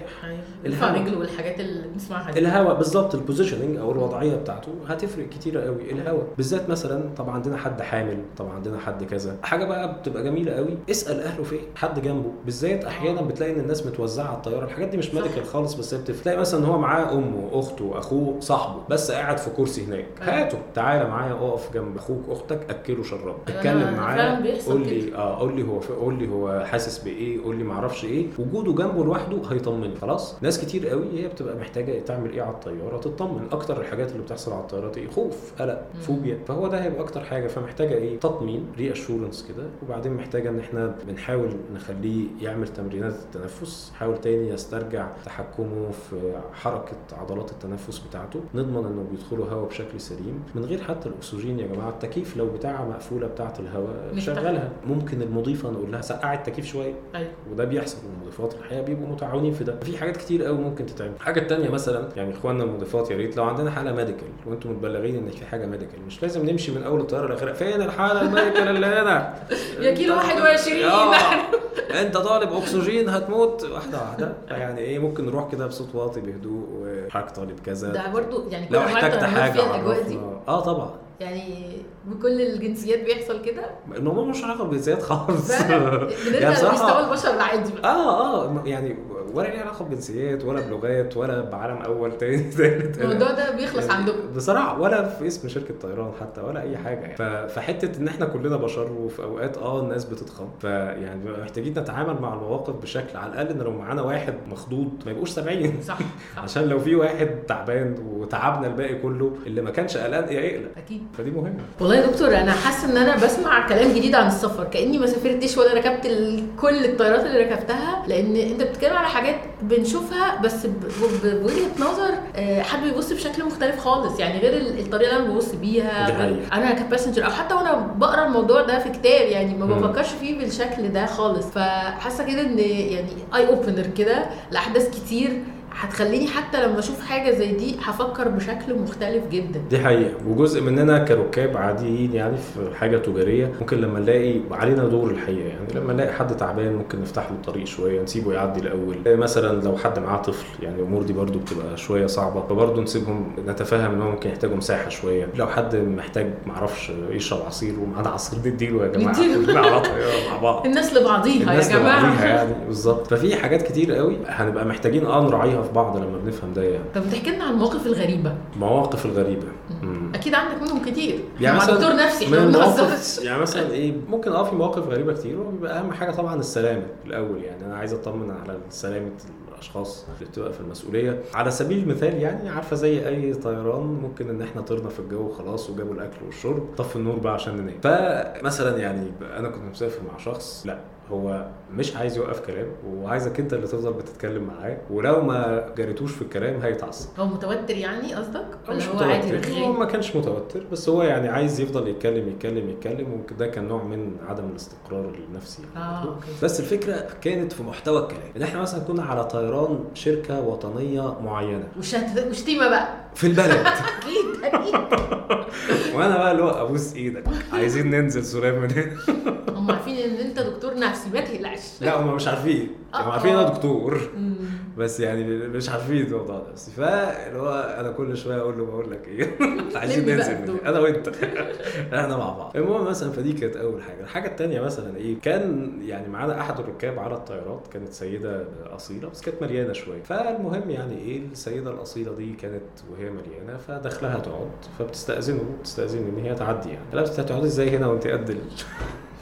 الفا الهوا. رجل والحاجات اللي بنسمعها دي. الهواء بالظبط ال positioning أو الوضعية بتاعته هتفرق كتير قوي الهواء بالذات مثلا طبعا عندنا حد حامل طبعا عندنا حد كذا. حاجة بقى بتبقى جميلة قوي اسأل أهله فين؟ حد جنبه. بالذات أحيانا بتلاقي إن الناس متوزعة على الطيارة. الحاجات دي مش. medical خالص بس بتلاقي مثلا إن هو معاه أمه أخته أخوه صاحبه بس قاعد في كرسي هناك. أيوة. هاته تعالى معايا اقف جنب أخوك أختك أكله شربه أيوة، اتكلم معاه قول لي آه قول لي هو قول لي هو حاسس بإيه قول لي معرفش إيه وجوده جنبه لوحده هيطمني خلاص ناس كتير قوي هي بتبقى محتاجة تعمل إيه على الطيارة؟ تطمن. أكتر الحاجات اللي بتحصل على الطيارات إيه خوف قلق. فوبيا. فهو ده هيبقى أكتر حاجة. فمحتاجة إيه؟ تطمين reassurance كده. وبعدين محتاجة إن إحنا بنحاول نخليه يعمل تمرينات التنفس حاول تاني يسترجع تحكمه في حركة عضلات التنفس بتاعته. نضمن إنه بيدخلوا هواء بشكل سليم. من غير حتى الأكسجين يا جماعة التكييف لو بتاعه مقفولة بتاعة الهواء. شغلها ممكن المضيفة نقول لها سقعي التكييف شوية. أيوه. وده بيحصل المضيفات. الحقيقة بيبقوا متعاونين في ده. في حاجات كتير قوي ممكن تتعمل. الحاجة التانية مثلا يعني إخواننا المضيفات يا ريت لو عندنا حالة medical وأنتم متبلغين إن في حاجة medical مش لازم نمشي من أول الطيارة لآخرها. فين الحالة ال medical اللي هنا؟ يا كيلو أنت- 21. آه، أنت طالب أكسجين هتموت. واحدة واحدة. [laughs] يعني إيه ممكن نروح كده بصوت واطي بهدوء وحضرتك طالب كذا. ده برضو يعني لو احتجت حاجة فيها الأجواء دي. عرفنا. آه طبعا. يعني بكل الجنسيات بيحصل كده؟ الموضوع مش علاقة بالجنسيات خالص. [laughs] يعني بنرجع بصراحة- لمستوى البشر العادي آه آه يعني ولا ليه علاقة بجنسيات ولا بلغات ولا بعالم أول [laughs] تاني تالت الموضوع ده بيخلص يعني عندكم. بصراحة ولا في اسم شركة طيران حتى ولا أي حاجة يعني. فحتة إن إحنا كلنا بشر وفي أوقات آه الناس بتتخض. فيعني محتاجين نتعامل مع المواقف بشكل على الأقل إن لو معانا واحد مخضوض ما يبقوش 70 صح صح. [laughs] عشان لو في واحد تعبان وتعبنا الباقي كله اللي ما كانش قلقان يقلق. أكيد. فدي مهمة. والله يا دكتور أنا حاسة إن أنا بسمع كلام جديد عن السفر. كأني ما سافرتش ولا ركبت كل الطيارات اللي ركبتها لأن أنت بتتكلم على حاجات بنشوفها بس بوجهة نظر آه، حد بيبص بشكل مختلف خالص يعني غير ال- الطريقة اللي أنا ببص بيها. أنا ك passenger أو حتى وأنا بقرأ الموضوع ده في كتاب يعني ما. بفكرش فيه بالشكل ده خالص فحاسة كده إن يعني eye opener كده لأحداث كتير هتخليني حتى لما أشوف حاجة زي دي هفكر بشكل مختلف جدا. دي حقيقة. وجزء مننا كركاب عاديين يعني في حاجة تجارية ممكن لما نلاقي علينا دور الحقيقة. يعني لما نلاقي حد تعبان ممكن نفتح له الطريق شوية نسيبه يعدي الأول. مثلا لو حد معاه طفل يعني الأمور دي برضو بتبقى شوية صعبة. فبرضو نسيبهم نتفهم إن هو ممكن يحتاجوا مساحة شوية. لو حد محتاج معرفش يشرب عصير ومعانا عصير نديله يا جماعة. نديله. كلنا على طيارة مع بعض. الناس لبعضيها الناس يا جماعة. لبعضيها يعني بالظبط. ففي حاجات كتير قوي هنبقى محتاجين آه نراعيها. في بعض لما بنفهم ده يعني. طب بتحكي لنا عن المواقف الغريبة. المواقف الغريبة. مم. أكيد عندك منهم كتير. يعني مع مثلا دكتور نفسي إحنا [laughs] ما يعني مثلا إيه ممكن آه في مواقف غريبة كتير وبيبقى اهم حاجة طبعا السلامة الأول يعني. أنا عايز أطمن على سلامة الأشخاص اللي بتبقى في المسؤولية. على سبيل المثال يعني عارفة زي أي طيران ممكن إن إحنا طرنا في الجو خلاص وجابوا الأكل والشرب طفوا النور بقى عشان ننام. فمثلا يعني أنا كنت مسافر مع شخص لأ. هو مش عايز يوقف كلام وعايزك انت اللي تفضل بتتكلم معاه ولو ما جريتوش في الكلام هيتعصب. هو متوتر يعني قصدك؟ ولا هو عادي متوتر هو رغاي ما كانش متوتر بس هو يعني عايز يفضل يتكلم يتكلم يتكلم وده كان نوع من عدم الاستقرار النفسي يعني. برضه. okay. بس الفكرة كانت في محتوى الكلام إن إحنا مثلا كنا على طيران شركة وطنية معينة. وشت- وشتيمه بقى. في البلد. [laughs] أكيد. [laughs] وأنا بقى اللي هو أبوس إيدك. عايزين ننزل سلام من هنا. هم عارفين إن أنت دكتور نفسي ما تقلقش. لا هم مش عارفين. هم آه. عارفين أنا دكتور. مم. بس يعني مش عارفين الموضوع ده. بس فاللي هو أنا كل شوية أقول له بقول لك إيه؟ [laughs] عايزين ننزل من. أنا وأنت. [laughs] إحنا مع بعض. المهم مثلا فدي كانت أول حاجة. الحاجة الثانية مثلا إيه؟ كان يعني معانا أحد الركاب على الطيارات. كانت سيدة أصيلة بس كانت مليانة شوية. فالمهم يعني إيه؟ السيدة الأصيلة دي كانت وهي مليانة فدخلها تقعد. فبتستأذنه بتستاذن إن هي تعدي يعني. لا بس هتقعدي إزاي هنا وأنت قد. [laughs]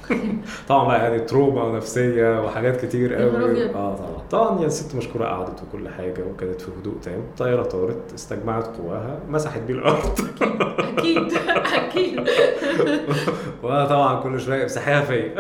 [laughs] طبعا بقى يعني تروما نفسيه وحاجات كتير يا قوي أبيض. آه طبعا. طبعا يعني الست مشكورة قعدت وكل حاجة وكانت في هدوء تام. الطياره طارت استجمعت قواها مسحت بيه الأرض. أكيد أكيد. [laughs] وأنا طبعا كل شوية امسحيها فيا.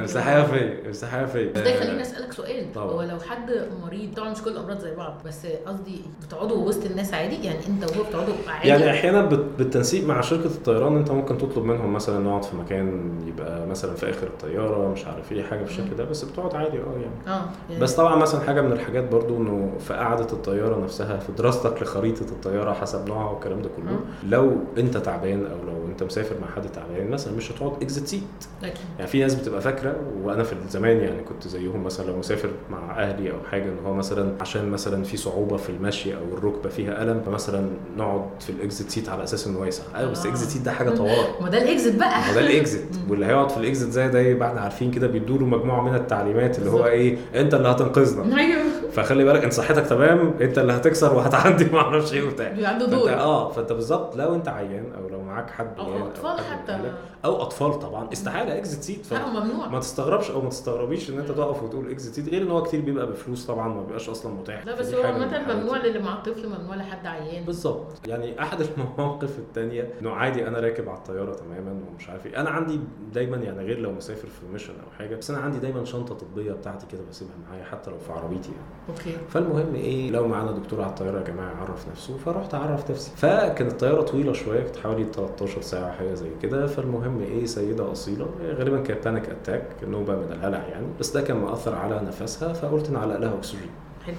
امسحيها فيا امسحيها فيا. ده يخليني أسألك سؤال. طبعا. هو لو حد مريض طبعا مش كل الأمراض زي بعض بس قصدي بتقعدوا وسط الناس عادي؟ يعني أنت وهو بتقعدوا عادي؟ يعني أحيانا بالتنسيق مع شركة الطيران أنت ممكن تطلب منهم مثلا نقعد في مكان يبقى مثلا في آخر الطيارة مش عارف إيه حاجة بالشكل ده بس بتقعد عادي آه يعني. آه يعني. بس طبعا مثلا حاجة من الحاجات برضو إنه في قعدة الطيارة نفسها في دراستك لخريطة الطيارة حسب نوعها والكلام ده كله لو أنت تعبان أو لو أنت مسافر مع حد تعبان مثلا مش هتقعد اكزيت سيت أكيد. يعني في ناس بتبقى فاكرة وأنا في زمان يعني كنت زيهم مثلا لو مسافر مع أهلي أو حاجة إن هو مثلا عشان مثلا في صعوبة في المشي أو الركبة فيها ألم فمثلا نقعد في ال exit seat على أساس انه يسع أيوه بس آه. exit seat ده حاجة طوارئ. ما ده ال exit بقى. ما ده ال exit [laughs] واللي هيقعد في الاكزيت زي ده يبقى إحنا عارفين كده بيدوا له مجموعة من التعليمات اللي هو. إيه أنت اللي هتنقذنا. أيوه. فخلي بالك انت صحتك تمام أنت اللي هتكسر وهتعدي ما أعرفش إيه وبتاع. عنده دور آه فأنت بالظبط لو أنت عيان أو لو معاك حد أو عيان أطفال حتى. أو أطفال طبعا استحالة exit seat ممنوع. ما تستغربش أو ما تستغربيش إن أنت تقف وتقول exit seat غير إن هو كتير بيبقى بفلوس طبعا ما بيبقاش أصلا متاح. لا بس هو الحاجات. ممنوع للي مع الطفل ممنوع لحد عيان. بالظبط. يعني أحد [laughs] المواقف التانية إنه عادي أنا راكب على الطيارة تماما ومش عارف إيه. أنا عندي دايما يعني غير لو مسافر في mission أو حاجة بس أنا عندي دايما شنطة طبية بتاعتي كده بسيبها معايا حتى لو في عربيتي يعني. أوكي. فالمهم إيه لو معانا دكتور على الطيارة يا جماعة يعرف نفسه فرحت أعرف نفسي. فكانت الطيارة طويلة شوية كانت حوالي 13 ساعة حاجة زي كده. فالمهم إيه سيدة أصيلة غالبا كانت panic attack نوبه من الهلع يعني. بس ده كان مأثر على نفسها فقلت نعلق لها أكسجين.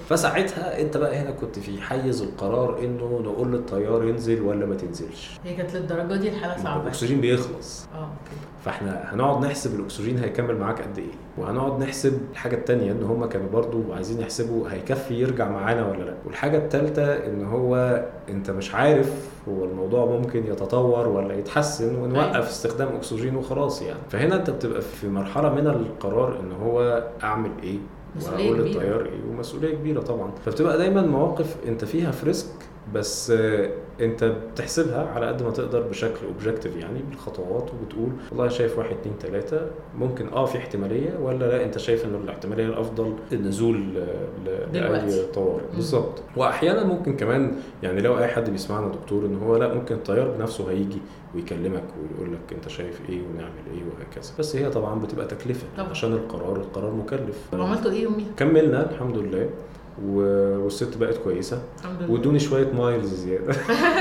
فساعتها انت بقى هنا كنت في حيز القرار انه نقول للطيار ينزل ولا ما تنزلش. هي كانت للدرجة دي الحالة صعبة. الأكسجين بيخلص. آه أوكي. فاحنا هنقعد نحسب الأكسجين هيكمل معاك قد إيه. وهنقعد نحسب الحاجة التانية إن هم كانوا برضو عايزين يحسبوا هيكفي يرجع معانا ولا لأ. والحاجة الثالثه إن هو أنت مش عارف هو الموضوع ممكن يتطور ولا يتحسن ونوقف استخدام أكسجين وخلاص يعني. فهنا أنت بتبقى في مرحلة من القرار إن هو أعمل إيه مسؤولية واقول كبيرة. للطيار إيه ومسؤولية كبيرة طبعا فبتبقى دايما مواقف أنت فيها في risk بس آه، انت بتحسبها على قد ما تقدر بشكل objective يعني بالخطوات وبتقول والله شايف واحد اتنين تلاتة ممكن آه في احتمالية ولا لا انت شايف ان الاحتمالية الأفضل النزول. لأي طوارئ. بالظبط وأحيانا ممكن كمان يعني لو أي حد بيسمعنا دكتور إن هو لا ممكن الطيار بنفسه هيجي ويكلمك ويقول لك أنت شايف إيه ونعمل إيه وهكذا بس هي طبعا بتبقى تكلفة طبعا. عشان القرار القرار مكلف عملتوا إيه يوميها؟ كملنا الحمد لله والست بقت كويسة. وادوني شوية miles زيادة.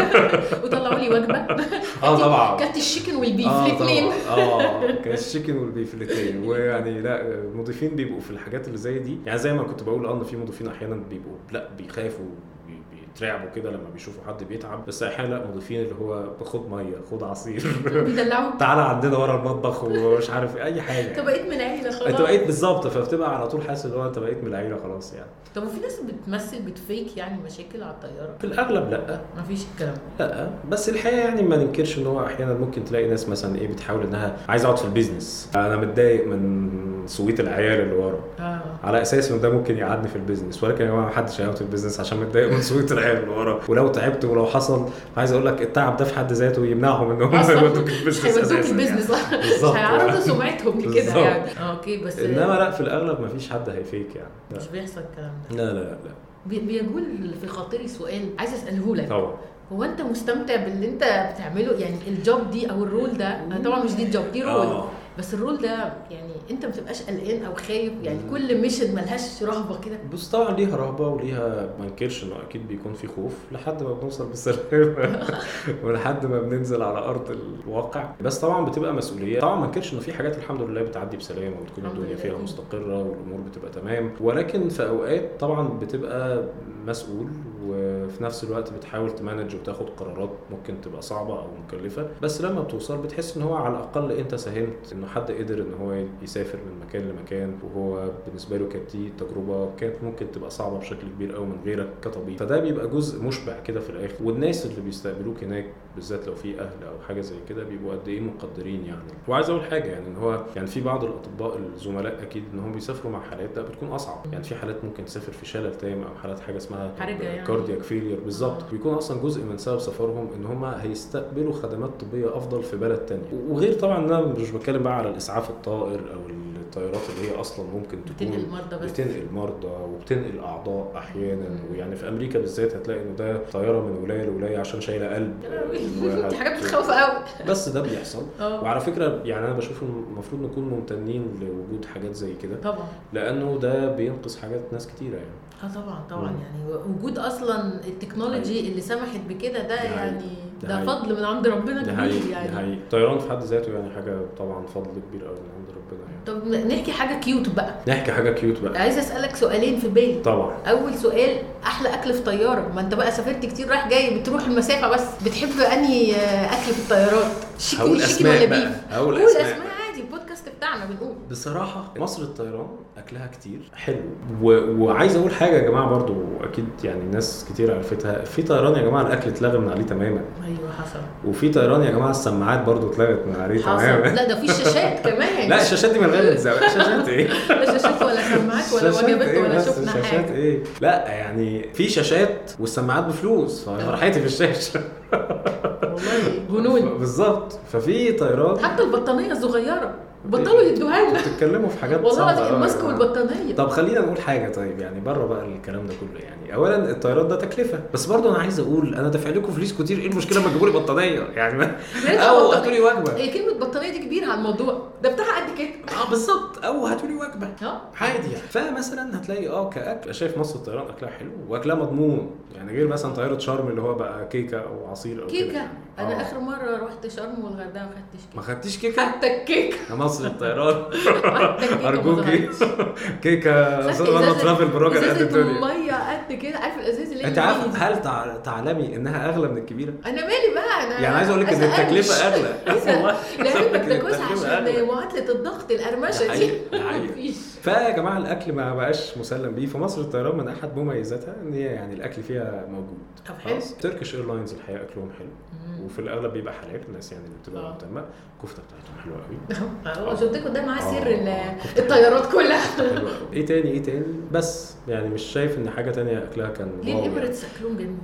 [laughs] وطلعوا لي وجبة. [laughs] آه طبعا. كلت ال chicken وال beef آه الاثنين آه كان ال chicken وال beef الاثنين ويعني لا المضيفين بيبقوا في الحاجات اللي زي دي. يعني زي ما كنت بقول آه إن في مضيفين أحيانا بيبقوا لا بيخافوا بي- بيترعبوا كده لما بيشوفوا حد بيتعب بس أحيانا لأ مضيفين اللي هو خد مية خد عصير. [laughs] بيدلعوك تعالى عندنا ورا المطبخ ومش عارف إيه، أي أنت حاجة بقيت من العيلة خلاص. أنت بقيت بالظبط فبتبقى على طول حاسس إن هو أنت بقيت من العيلة خلاص يعني. طب وفي ناس بتمثل بت fake يعني مشاكل على الطيارة؟ في الأغلب لأ. مفيش الكلام لأ بس الحقيقة يعني ما ننكرش إن هو أحيانا ممكن تلاقي ناس مثلا إيه بتحاول إنها عايز أقعد في ال business. أنا متضايق من صويت العيال اللي ورا. آه. على أساس إن ده ممكن يقعدني في ال business ولكن يا جماعة ما حدش هيقعد في ال business عشان متضايق من صويت العيال. اللي ورا ولو تعبت ولو حصل عايز أقول لك التعب ده في حد ذاته يمنعهم إن هم يودوك ال business هيودوك ال business يعني. بالظبط. هيعرضوا سمعتهم لكده بالظبط. يعني أوكي بس إنما لأ في الأغلب ما فيش حد هي fake يعني. مش بيحصل الكلام ده لا لا لا, لا. بي- بيجول في خاطري سؤال عايز أسأله لك طبعا هو أنت مستمتع باللي أنت بتعمله يعني ال job دي أو ال role ده طبعا مش دي ال job دي role. بس ال role ده يعني انت ما بتبقاش قلقان أو خايف يعني كل mission ملهاش رهبة كده. بص طبعا ليها رهبة وليها ما انكرش إنه أكيد بيكون في خوف لحد ما بنوصل بالسلامه [laughs] ولحد ما بننزل على أرض الواقع. بس طبعا بتبقى مسؤولية. طبعا ما انكرش إنه في حاجات الحمد لله بتعدي بسلام وبتكون الدنيا. فيها مستقرة والأمور بتبقى تمام. ولكن في أوقات طبعا بتبقى مسؤول وفي نفس الوقت بتحاول ت manage وتاخد قرارات ممكن تبقى صعبة أو مكلفة بس لما بتوصل بتحس إن هو على الأقل أنت ساهمت انه حد قدر إن هو يسافر من مكان لمكان وهو بالنسبة له كانت دي تجربة كانت ممكن تبقى صعبة بشكل كبير قوي من غيرك كطبيب. فده بيبقى جزء مشبع كده في الآخر والناس اللي بيستقبلوك هناك بالذات لو في أهل أو حاجة زي كده بيبقوا قد إيه مقدرين يعني. وعايز أقول حاجة يعني إن هو يعني في بعض الأطباء الزملاء أكيد إن هم بيسافروا مع حالات لا بتكون أصعب. يعني في حالات ممكن تسافر في شلل تام أو حالات حاجة اسمها حرجة يعني. cardiac failure بالظبط. بيكون أصلا جزء من سبب سفرهم إن هم هيستقبلوا خدمات طبية أفضل في بلد تانية. وغير طبعا إن أنا مش بتكلم بقى على الإسعاف الطائر أو الطيارات اللي هي أصلا ممكن تكون بتنقل مرضى بس. بتنقل مرضى وبتنقل أعضاء أحيانا. ويعني في أمريكا بالذات هتلاقي إنه ده طيارة من ولاية لولاية عشان شايلة قلب. دي [laughs] حاجات بتخوف قوي. بس ده بيحصل. آه. وعلى فكرة يعني أنا بشوف المفروض نكون ممتنين لوجود حاجات زي كده. طبعا. لأنه ده بينقذ حاجات ناس كتيرة يعني. آه طبعا طبعا مم. يعني وجود أصلا التكنولوجي اللي سمحت بكده ده حقيقي. يعني ده. فضل من عند ربنا ده كبير حقيقي ده يعني. حقيقي. الطيران في حد ذاته يعني حاجة طبعا فضل كبير قوي من عند ربنا يعني. طب نحكي حاجة كيوت بقى. نحكي حاجة كيوت بقى. عايزه أسألك سؤالين في بالي. طبعا. أول سؤال أحلى أكل في طيارة. ما أنت بقى سافرت كتير رايح جاي بتروح المسافة بس. بتحب أنهي آه، أكل في الطيارات؟ chicky chicky ولا beef هقول قول أسماء. بتاعنا بنقول. بصراحة مصر الطيران أكلها كتير حلو. و... وعايز أقول حاجة يا جماعة برضو أكيد يعني ناس كتير عرفتها. في طيران يا جماعة الأكل اتلغى من عليه تماما. أيوه حصل. وفي طيران يا جماعة السماعات برضو اتلغت من عليه حصل. تماما. لا ده في شاشات [laughs] كمان. لا الشاشات دي من زمان [laughs] شاشات إيه؟ لا شاشات ولا سماعات ولا وجبات إيه ولا؟ شفنا شاشات حاجة. إيه؟ لا يعني في شاشات والسماعات بفلوس. فرحتي في الشاشة. والله جنون. [laughs] بالظبط. ففي طيران. حتى البطانية الصغيرة. بطلوا يدوها لنا. بتتكلموا في حاجات والله العظيم الماسك. والبطانية. طب خلينا نقول حاجة طيب يعني بره بقى الكلام ده كله يعني. اولا الطيران ده تكلفة. بس برضه أنا عايز أقول أنا دافع لكم فلوس كتير إيه المشكلة لما تجيبوا لي بطانية؟ يعني ما [laughs] أو. هاتوا لي وجبة. هي كلمة بطانية دي كبيرة على الموضوع. ده بتاعها قد كده. آه بالظبط. أو هاتوا لي وجبة. آه. عادي يعني. فمثلا هتلاقي آه كأكل. شايف مصر الطيران أكلها حلو وأكلها مضمون. يعني غير مثلا طيارة شرم اللي هو بقى كيكة أو عصير أو كيكة. يعني. أنا آه. آخر مرة رحت شرم والغردقة ما خدتش ما كيكه خدتيش كيكة؟ حتى الكيكة. مصر الطيران. [laughs] أرجوكي. كيكة. إزازة- ترافل بروجر قد الدنيا. قد كده؟ عارف الإزاز اللي أنت عارف؟ هل تع- تعلمي إنها أغلى من الكبيرة؟ أنا مالي بقى؟ أنا يعني عايز أقول لك إن التكلفة. أغلى. [laughs] [laughs] والله. التكلفة أغلى. عشان معادله الضغط القرمشة دي. [laughs] مفيش. فيا جماعة الأكل ما بقاش مسلم بيه. فمصر الطيران من أحد مميزاتها إن هي يعني الأكل فيها موجود. طب حلو. Turkish Airlines الحقيقة أكلهم حلو. وفي الأغلب بيبقى حلال الناس يعني اللي بتبقى آه. مهتمة. الكفته بتاعتهم حلوة قوي قلت لكم ده معاه سر آه، الطيارات كلها. إيه تاني؟ إيه تاني؟ بس. يعني مش شايف إن حاجة تانية أكلها كان ليه wow يعني. ال Emirates أكلهم جميل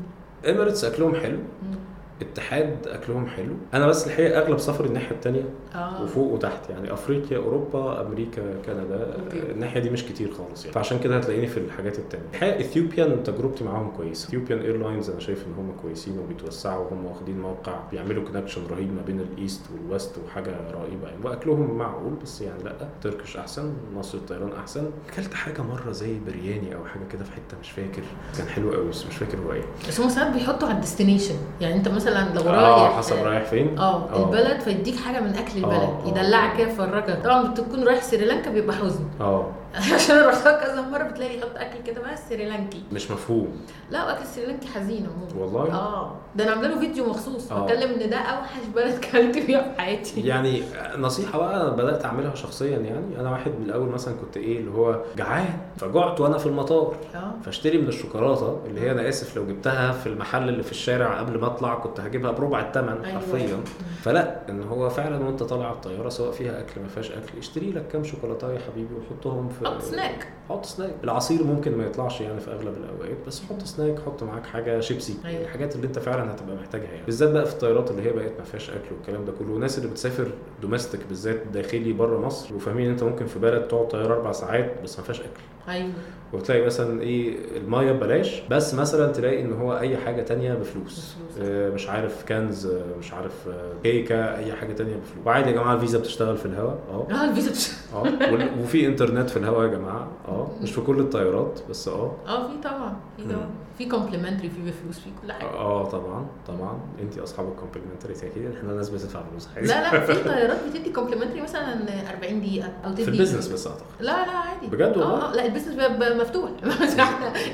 Emirates أكلهم حلو مم. اتحاد أكلهم حلو. أنا بس الحقيقة أغلب سفري الناحية التانية آه. وفوق وتحت. يعني أفريقيا أوروبا أمريكا كندا أوكي. الناحية دي مش كتير خالص يعني. فعشان كده هتلاقيني في الحاجات التانية. الحقيقة Ethiopian تجربتي معاهم كويسة. Ethiopian Airlines أنا شايف إن هم كويسين وبيتوسعوا وهم واخدين موقع بيعملوا connection رهيب ما بين ال east وال west وحاجة رهيبة يعني. وأكلهم معقول بس يعني لأ. Turkish أحسن مصر الطيران أحسن. أكلت حاجة مرة زي برياني أو حاجة كده في حتة مش فاكر. كان حلو قوي بس مش فاكر هو إيه. بس هم ساعات بيحطوا على ال destination يعني أنت مثلا لو آه رايح حسب رايح فين؟ آه البلد فيديك حاجة من أكل آه، البلد آه. يدلعك كده يفرجك طبعا بتكون رايح سريلانكا بيبقى حزن. آه. [laughs] عشان أنا رحتها كذا مرة بتلاقي يحط أكل كده بقى سريلانكي. مش مفهوم. لا اكل سريلانكي حزين عموما. والله؟ آه. ده أنا عاملة له فيديو مخصوص. آه. بتكلم إن ده أوحش بلد [laughs] كلت فيها في حياتي. يعني نصيحة بقى أنا بدأت أعملها شخصيا يعني. أنا واحد من الأول مثلا كنت إيه اللي هو جعان فجعت وأنا في المطار. آه. فاشتري من الشوكولاتة اللي هي أنا آسف لو جبتها في المحل اللي في الشارع قبل ما أطلع كنت هجيبها بربع الثمن أيوة. حرفيا. فلا إن هو فعلا وأنت طالع على الطيارة سواء فيها أكل ما فيهاش أكل اشتري لك كام شوكولاتة يا حبيبي وحطهم في حط سناك. حط سناك. العصير ممكن ما يطلعش يعني في أغلب الأوقات بس حط سناك حط معاك حاجة شيبسي أيوة. الحاجات اللي أنت فعلا هتبقى محتاجها يعني. بالذات بقى في الطيارات اللي هي بقت ما فيهاش أكل والكلام ده كله. والناس اللي بتسافر domestic بالذات داخلي بره مصر وفاهمين أنت ممكن في بلد تقعد طيارة أربع ساعات بس ما فيهاش أكل. أيوه. وتلاقي مثلا إيه المايه ببلاش بس مثلا تلاقي إن هو أي حاجة تانية بفلوس. بفلوس. آه، مش عارف كنز آه، مش عارف آه، كيكه أي حاجة تانية بفلوس. وعادي يا جماعة الفيزا بتشتغل في الهواء. آه. آه الفيزا بتش... آه. وفي إنترنت في الهواء يا جماعة. آه. [laughs] مش في كل الطيارات بس آه. آه في طبعا في طبعا. في complimentary في بفلوس في كل حاجة. آه طبعا طبعا. انت اصحاب ال complimentary أكيد. إحنا ناس بتدفع فلوس. لا لا في طيارات بتدي complimentary مثلا 40 دقيقة أو تدي. في ال business بس أعتقد. لا لا عادي. بجد والله؟ آه آه، لا ال business مفتوح.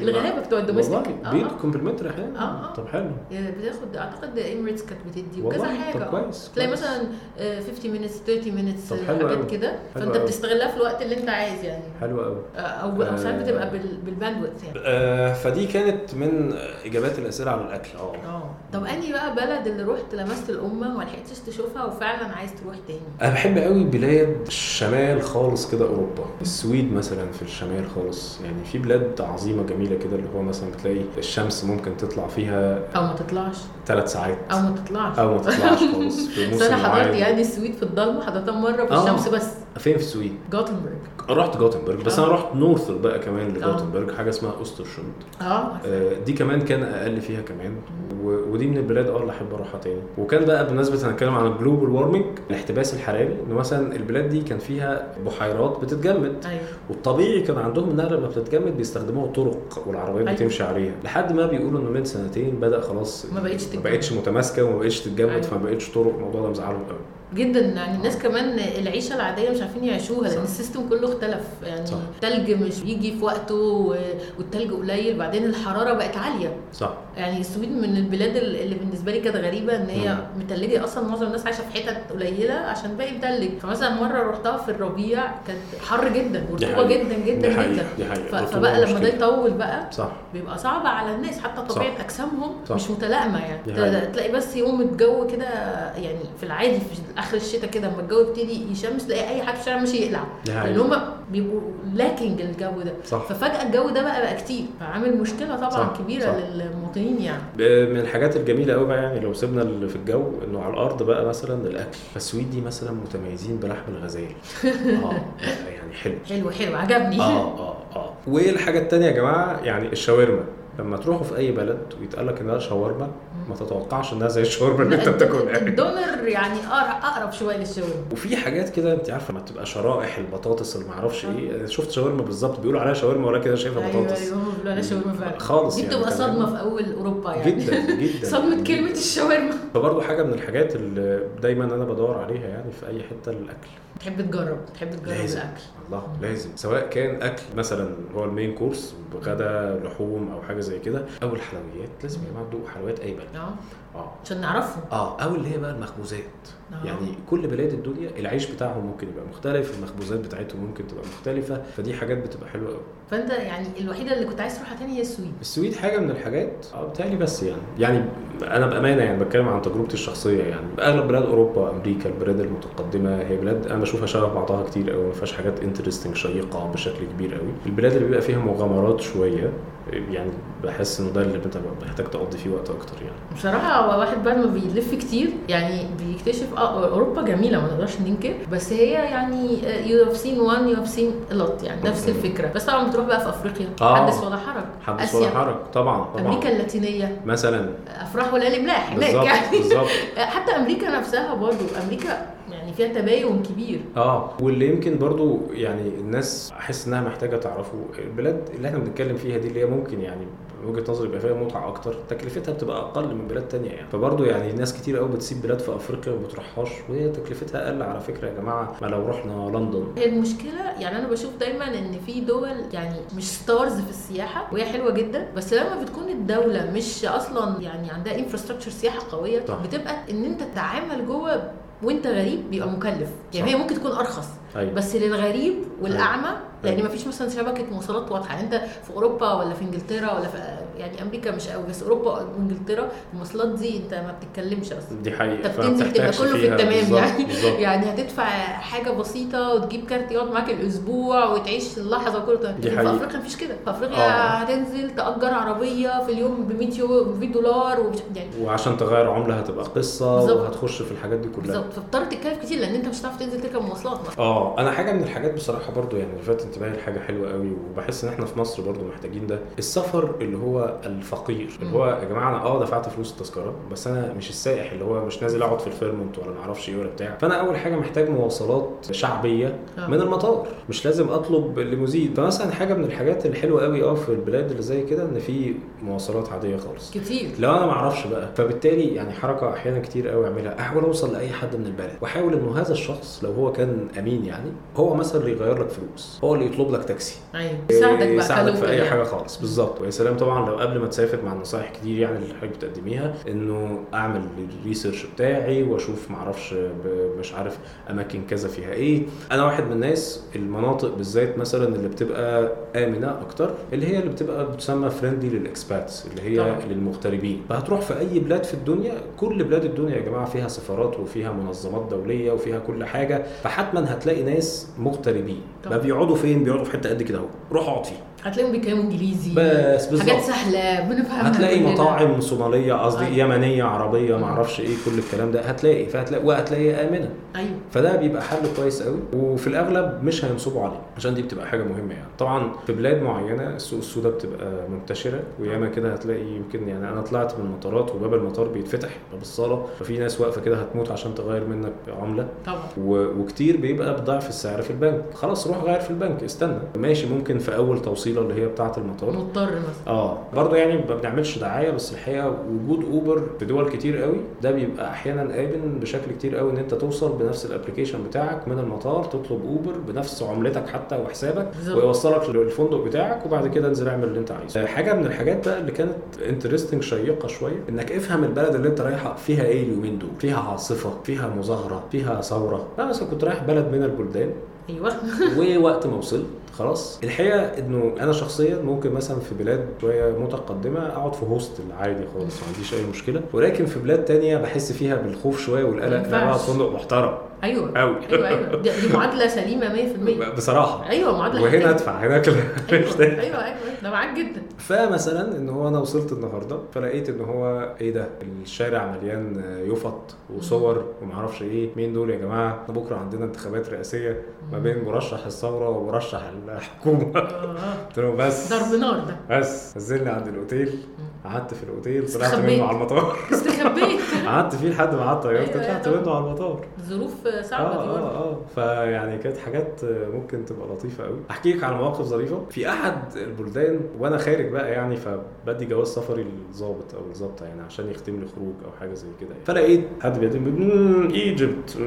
الغلابه بتوع ال domestic بيدوا complimentary أحيانا آه، آه. طب حلو. بتاخد أعتقد Emirates كانت بتدي وكذا؟ حاجة طب آه. كويس، تلاقي. مثلا آه، 50 minutes 30 minutes طب آه، حلو حاجات. كده. فأنت. بتستغلها في الوقت اللي أنت عايز يعني. حلو قوي آه، أو أو ساعات آه. بتبقى بال- بالباندويث يعني. آه فدي كانت من إجابات الأسئلة على الأكل. آه. آه. طب أنهي بقى بلد اللي رحت لمست الأمة وما لحقتش تشوفها وفعلا عايز تروح تاني؟ أنا بحب قوي بلاد الشمال خالص كده أوروبا. السويد مثلا في الشمال خالص. يعني في بلاد عظيمة جميلة كده اللي هو مثلا بتلاقي الشمس ممكن تطلع فيها أو ما تطلعش. ثلاث ساعات. أو ما تطلعش. أو ما تطلعش خالص في [laughs] بس أنا موسم حضرت يعني السويد في الضلمة حضرتها مرة في آه. الشمس بس. فين في السويد؟ جوتنبرج. رحت جوتنبرج بس آه. أنا رحت north بقى كمان لجوتنبرج حاجة اسمها اوسترشوند آه آه، دي كمان كان أقل فيها كمان. و- ودي من البلاد آه اللي أحب أروحها تاني. وكان بقى بالنسبة هنتكلم عن ال global warming الاحتباس الحراري إن مثلا البلاد دي كان فيها بحيرات بتتجمد. أيوه. والطبيعي كان عندهم انها لما بتتجمد بيستخدموها الطرق والعربيات أيوة. بتمشي عليها لحد ما بيقولوا إنه من سنتين بدأ خلاص ما بقتش ما. بقتش متماسكة وما بقتش تتجمد أيوة. فما بقتش طرق الموضوع ده مزعلهم قوي جدا يعني الناس كمان العيشة العادية مش عارفين يعيشوها لأن. ال system كله اختلف يعني صح. التلج مش بيجي في وقته والتلج قليل بعدين الحرارة بقت عالية صح يعني السويد من البلاد اللي بالنسبة لي كانت غريبة إن هي. متلجة أصلا معظم الناس عايشة في حتت قليلة عشان باقي متلج فمثلا مرة رحتها في الربيع كانت حر جدا ورطوبة. جدا جدا دي حقيقة. جدا دي حقيقة. فبقى لما ده. يطول بقى صح بيبقى صعب على الناس حتى طبيعة صح. أجسامهم صح. مش متلائمة يعني. تلاقي بس يوم الجو كده يعني في العادي في آخر الشتاء كده لما الجو يبتدي يشمس تلاقي أي حد في الشارع ماشي يقلع لأن. هم بيبقوا لاكينج الجو ده صح. ففجأة الجو ده بقى بقى كتير فعامل مشكلة طبعا صح. كبيرة صح. للمواطنين يعني من الحاجات الجميلة قوي بقى يعني لو سيبنا اللي في الجو إنه على الأرض بقى مثلا الأكل فالسويد دي مثلا متميزين بلحم الغزال [laughs] آه يعني حلو حلو حلو عجبني آه آه آه والحاجة التانية يا جماعة يعني الشاورما لما تروحوا في أي بلد ويتقال لك انها شاورما ما تتوقعش إنها زي الشاورما اللي أنت بتاكلها الدونر يعني أقر- أقرب شوية للشاورما. وفي حاجات كده أنت عارفة لما تبقى شرائح البطاطس اللي ما أعرفش إيه شفت شاورما بالظبط بيقولوا عليها شاورما ولكن أنا شايفها أيوه بطاطس؟ أيوه هم بيقولوا عليها شاورما فعلا. خالص دي يعني بتبقى كمان. صدمة في أول أوروبا يعني. جدا جدا [laughs] صدمة كلمة الشاورما. فبرضه حاجة من الحاجات اللي دايما أنا بدور عليها يعني في أي حتة الأكل. تحب تجرب تحب تجرب لازم. الأكل. الله لازم. سواء كان أكل مثلا هو ال main course بغدا لحوم أو حاجة زي كده أو الحلويات لازم يا جماعة تدوقوا حلويات أي بلد. آه. آه. عشان نعرفهم آه أو اللي هي بقى المخبوزات. آه. يعني كل بلاد الدنيا العيش بتاعهم ممكن يبقى مختلف المخبوزات بتاعتهم ممكن تبقى مختلفة فدي حاجات بتبقى حلوة قوي فأنت يعني الوحيدة اللي كنت عايز تروحها تاني هي السويد. السويد حاجة من الحاجات آه بتهيألي بس يعني. يعني أنا بأمانة يعني بتكلم عن تجربتي الشخصية يعني. أغلب بلاد أوروبا أمريكا البلاد المتقدمة هي بلاد أنا بشوفها شبه بعضها كتير قوي ما فيهاش حاجات interesting شيقة بشكل كبير قوي البلاد اللي بيبقى فيها مغامرات شوية يعني بحس إنه ده اللي انت محتاج تقضي فيه وقت أكتر يعني. بصراحة هو واحد بعد ما بيلف كتير يعني بيكتشف آه أوروبا جميلة ما نقدرش ننكر بس هي يعني you have seen one you have seen a lot يعني نفس مم. الفكرة. بس طبعا بتروح بقى في أفريقيا. آه. حدث ولا حرج؟ حدث ولا حرج طبعا طبعا. أمريكا اللاتينية. مثلا. أفراح ولا ملاح هناك. يعني بالظبط. [laughs] حتى أمريكا نفسها برضو أمريكا يعني فيها تباين كبير. آه واللي يمكن برضو يعني الناس أحس إنها محتاجة تعرفه البلاد اللي إحنا بنتكلم فيها دي اللي هي ممكن يعني وجهة نظري بيبقى فيها متعة أكتر. تكلفتها بتبقى أقل من بلاد تانية يعني. فبرضه يعني ناس كتير قوي بتسيب بلاد في أفريقيا وما بتروحهاش وهي تكلفتها أقل على فكرة يا جماعة. ما لو رحنا لندن. هي المشكلة يعني أنا بشوف دايما إن في دول يعني مش stars في السياحة وهي حلوة جدا. بس لما بتكون الدولة مش أصلا يعني عندها infrastructure سياحة قوية صح. بتبقى إن أنت تتعامل جوه وأنت غريب بيبقى مكلف. يعني صح. هي ممكن تكون أرخص. أيوه. بس للغريب والأعمى لأن أيوة. مفيش مثلا شبكة مواصلات واضحة يعني انت في أوروبا ولا في إنجلترا ولا في يعني أمريكا مش قوي بس أوروبا وإنجلترا المواصلات دي انت ما بتتكلمش أصلا دي حقيقة انت بتنزل تبقى كله في التمام بالظبط، يعني بالظبط. [laughs] يعني هتدفع حاجة بسيطة وتجيب كارت يقعد معاك الأسبوع وتعيش اللحظة كله تمام دي في حقيقة. أفريقيا مفيش كده في أفريقيا آه. هتنزل تأجر عربية في اليوم ب 100 يو- ب 100 دولار ومش يعني وعشان تغير عملة هتبقى قصة بالظبط. وهتخش في الحاجات دي كلها بالظبط فبتضطر تتكلف كتير لأن انت مش هتعرف تنزل تركب مواصلات آه أنا حاجة من الحاجات بصراحة برضو يعني لفت انتباهي لحاجه حلوة قوي وبحس إن إحنا في مصر برضو محتاجين ده. السفر اللي هو الفقير اللي. هو يا جماعة أنا آه دفعت فلوس التذكرة بس أنا مش السائح اللي هو مش نازل أقعد في الفيرمونت ولا ما أعرفش إيه ولا بتاع. فأنا أول حاجة محتاج مواصلات شعبية آه. من المطار. مش لازم أطلب ليموزين. فمثلا حاجة من الحاجات الحلوة قوي آه في البلاد اللي زي كده إن في مواصلات عادية خالص. كتير. لو أنا ما أعرفش بقى. فبالتالي يعني حركة أحيانا كتير قوي أعملها. أحاول أوصل لأي حد من البلد. وأحاول انه هذا الشخص لو هو كان أمين يعني هو مثلا اللي يغير لك فلوس. هو اللي يطلب لك تاكسي. أيوه. يساعدك بقى يساعدك في أي يعني. حاجة خالص. بالظبط. ويا سلام طبعا لو قبل ما تسافر مع النصائح كتير يعني اللي حضرتك بتقدميها إنه أعمل ال research بتاعي وأشوف ب- مش عارف أماكن كذا فيها إيه. أنا واحد من الناس المناطق بالذات مثلا اللي بتبقى آمنة أكتر اللي هي اللي بتبقى بتسمى friendly لل expats اللي هي طبعا. للمغتربين. فهتروح في أي بلاد في الدنيا كل بلاد الدنيا يا جماعة فيها سفارات وفيها منظمات دولية وفيها كل حاجة. فحتما هتلاقي ناس مغتربين. ما. بيقعدوا فين بيقعدوا في حتة قد كده أهو. روح اقعد فيها هتلاقيهم بيتكلموا إنجليزي. بس بالظبط. حاجات سهلة بنفهمها هتلاقي. مطاعم صومالية قصدي آه. يمنية عربية مم. ما أعرفش إيه كل الكلام ده. هتلاقي فهتلاقي وهتلاقيها آمنة. أيوه. فده بيبقى حل كويس قوي. وفي الأغلب مش هينصبوا عليه عشان دي بتبقى حاجة مهمة يعني. طبعا في بلاد معينة السوق السوداء بتبقى منتشرة. وياما كده هتلاقي يمكن يعني أنا طلعت من المطارات وباب المطار بيتفتح باب الصالة. ففي ناس واقفة كده هتموت عشان تغير منك عملة. طبعا. و... وكتير بيبقى بضعف السعر في البنك. خلاص روح غير في البنك. استنى. ماشي ممكن في أول توصيلة اللي هي بتاعة المطار. مضطر مثلا. آه برضه يعني ما بنعملش دعاية بس الحقيقة وجود أوبر في دول كتير قوي ده بيبقى أحيانا امن بشكل كتير قوي إن أنت توصل بنفس ال application بتاعك من المطار تطلب أوبر بنفس عملتك حتى وحسابك. ويوصلك للفندق بتاعك وبعد كده انزل اعمل اللي انت عايزه. حاجة من الحاجات بقى اللي كانت interesting شيقة شوية إنك افهم البلد اللي أنت رايحه فيها إيه اليومين دول؟ فيها عاصفة فيها مظاهره فيها ثورة. أنا مثلا كنت رايح بلد من البلدان أيوه. [laughs] ووقت ما وصلت خلاص. الحقيقة إنه أنا شخصيا ممكن مثلا في بلاد شوية متقدمة أقعد في هوستل عادي خالص ما عنديش أي مشكلة. ولكن في بلاد تانية بحس فيها بالخوف شوية والقلق. ما ان أنا اقعد فندق محترم. أيوه. قوي أيوه أيوه. دي, معادلة سليمة 100% بصراحة. أيوه معادلة وهنا. أدفع. هناك. أيوه ده. أيوه أيوه أيوة. ده معاك جدا. فمثلا إن هو أنا وصلت النهارده فلقيت إن هو إيه ده؟ الشارع مليان يفط وصور ومعرفش إيه. مين دول يا جماعة؟ بكرة عندنا انتخابات رئاسية ما بين مرشح الثورة ومرشح الحكومة. آه. قلت له بس. ضرب نار ده. بس. نزلني عند الأوتيل. قعدت في الأوتيل طلعت. منه على المطار. استخبيت [laughs] قعدت فيه لحد ما قعدت طيارتي أيوة، طلعت أيوة. منه على المطار. ظروف آه صعبة دي برضه. آه. آه فيعني كانت حاجات ممكن تبقى لطيفة قوي أحكي لك على مواقف ظريفة. في أحد البلدان وأنا خارج بقى يعني فبدي جواز سفري للظابط أو الظابطه يعني عشان يختم لي خروج أو حاجة زي كده يعني. فلقيت حد بيقدم إيجيبت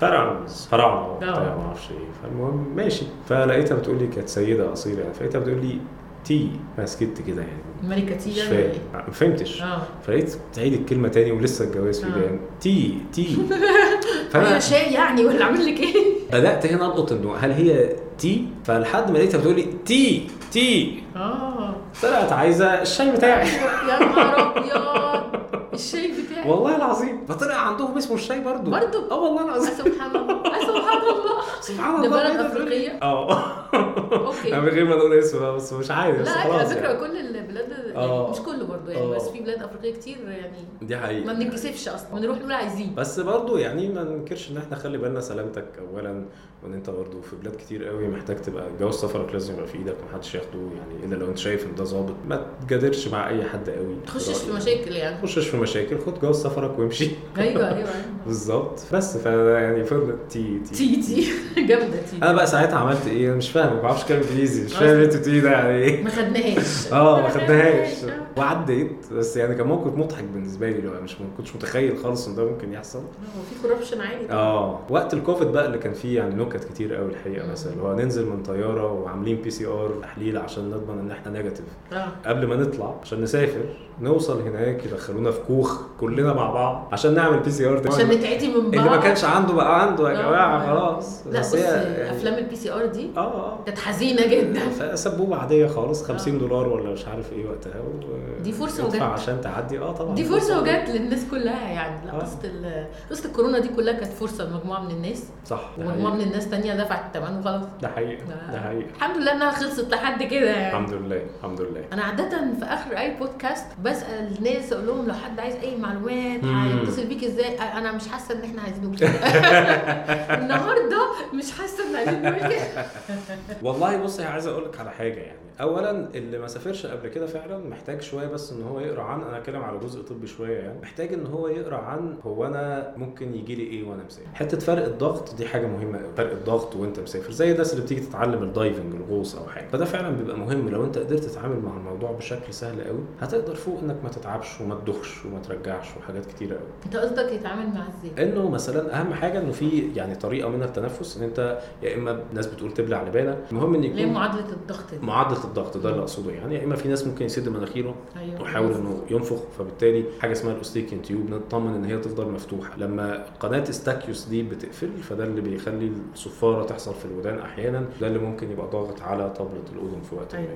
فراعنز فراعنه وبتاع آه. ما أعرفش إيه. فالمهم ماشي. فلقيتها بتقول لي كانت سيدة أصيلة يعني. فلقيتها بتقول لي tea فسكت كده يعني. الملكه تي يعني إيه؟ ما فهمتش. آه. فلقيت تعيد الكلمة تاني ولسه الجواز في آه. tea tea [laughs] فأنا شاي يعني ولا اعمل لك إيه؟ بدأت هنا ألقط إنه هل هي tea فلحد ما لقيتها بتقول لي tea tea آه. طلعت عايزة الشاي بتاعي. يا نهار أبيض. الشاي بتاعي والله العظيم. فطلع عندهم اسمه الشاي برضو. برضو؟ آه والله آه، العظيم سبحان الله. آه، سبحان الله. سبحان ده الله بلد كده بتقول لي- أفريقية؟ آه. أوكي. [laughs] من غير ما نقول اسمه بقى، بس مش بس لا على فكرة يعني. كل البلاد يعني آه. مش كله برضه يعني آه. بس في بلاد أفريقية كتير يعني دي حقيقة. ما بنتكسفش أصلا بنروح نقول عايزين. بس برضو يعني ما ننكرش إن إحنا خلي بالنا سلامتك اولا وإن أنت برضو في بلاد كتير قوي محتاج تبقى جواز سفرك لازم يبقى في إيدك ومحدش ياخده يعني إلا لو أنت شايف إن ده ظابط. ما تجادلش مع أي حد قوي. تخشش في مشاكل يعني. تخشش في مشاكل خد جواز سفرك وامشي أيوه أيوه أيوه. [laughs] بالظبط. بس فيعني فضلت tea tea. tea tea. [laughs] جامدة tea أنا بقى ساعتها عملت إيه؟ أنا مش فاهم ما بعرفش اتكلم إنجليزي. مش فاهم اللي أنت بتقوليه ده يعني إيه. ما خدناهاش. [laughs] آه ما خدناهاش. وعديت. بس يعني كان موقف مضحك بالنسبة لي لو مش ما كنتش متخيل خالص إن ده ممكن يحصل. هو في corruption عالي طبعاً. آه. وقت الكوفيد بقى اللي كان فيه يعني نكت كتير قوي الحقيقة مثلا اللي هو ننزل من طيارة وعاملين PCR تحليل عشان نضمن إن إحنا negative آه. قبل ما نطلع عشان نسافر نوصل هناك يدخلونا في كوخ كلنا. مع بعض عشان نعمل PCR عشان نتعدي من بعض اللي ما كانش عنده بقى عنده يا آه. جماعة خلاص. لا هي يعني- أفلام ال PCR دي آه آه. كانت حزينة جدا. فسبوبه عاديه خالص 50 دولار ولا مش عارف إيه وقتها. و... دي ادفع وجت. عشان تعدي؟ آه طبعا. دي فرصة وجت للناس كلها يعني. لا. قصة ال- قصة الكورونا دي كلها كانت فرصة لمجموعة من الناس. صح ومجموعة من الناس تانية دفعت الثمن وخلاص. ده حقيقي ده حقيقي. الحمد لله إنها خلصت لحد كده يعني. الحمد لله الحمد لله. أنا عادة في آخر أي بودكاست بسأل الناس أقول لهم لو حد عايز أي معلومات مم. هيتصل بيك إزاي؟ أنا مش حاسة إن إحنا عايزين نقول كده [laughs] النهارده مش حاسة إن عايزين نقول كده والله بص هي عايز أقول لك على حاجة يعني. اولا اللي ما سافرش قبل كده فعلا محتاج شوية بس إن هو يقرأ عن أنا أتكلم على جزء طبي شوية يعني محتاج إن هو يقرأ عن هو أنا ممكن يجي لي إيه وأنا مسافر. حتة فرق الضغط دي حاجة مهمة قوي فرق الضغط وأنت مسافر. زي الناس اللي بتيجي تتعلم ال diving الغوص أو حاجة. فده فعلا بيبقى مهم. لو أنت قدرت تتعامل مع الموضوع بشكل سهل قوي هتقدر فوق إنك ما تتعبش وما تدخش وما ترجعش وحاجات كتيرة قوي أنت قصدك يتعامل مع إزاي؟ إنه مثلا أهم حاجة إنه في يعني طريقة من التنفس إن أنت يا إما ناس بتقول تبلع لبانة. المهم إن ليه يكون معادلة الضغط دي. معادلة الضغط ده اللي أقصده. يعني يا إما في ناس ممكن يسد مناخيره أيوه. ويحاول إنه ينفخ فبالتالي حاجة اسمها ال Eustachian tube نطمن إن هي تفضل مفتوحة. لما قناة استاكيوس دي بتقفل فده اللي بيخلي الصفارة تحصل في الودان أحيانا ده اللي ممكن يبقى ضاغط على طبلة الأذن في وقت ما. أيوة.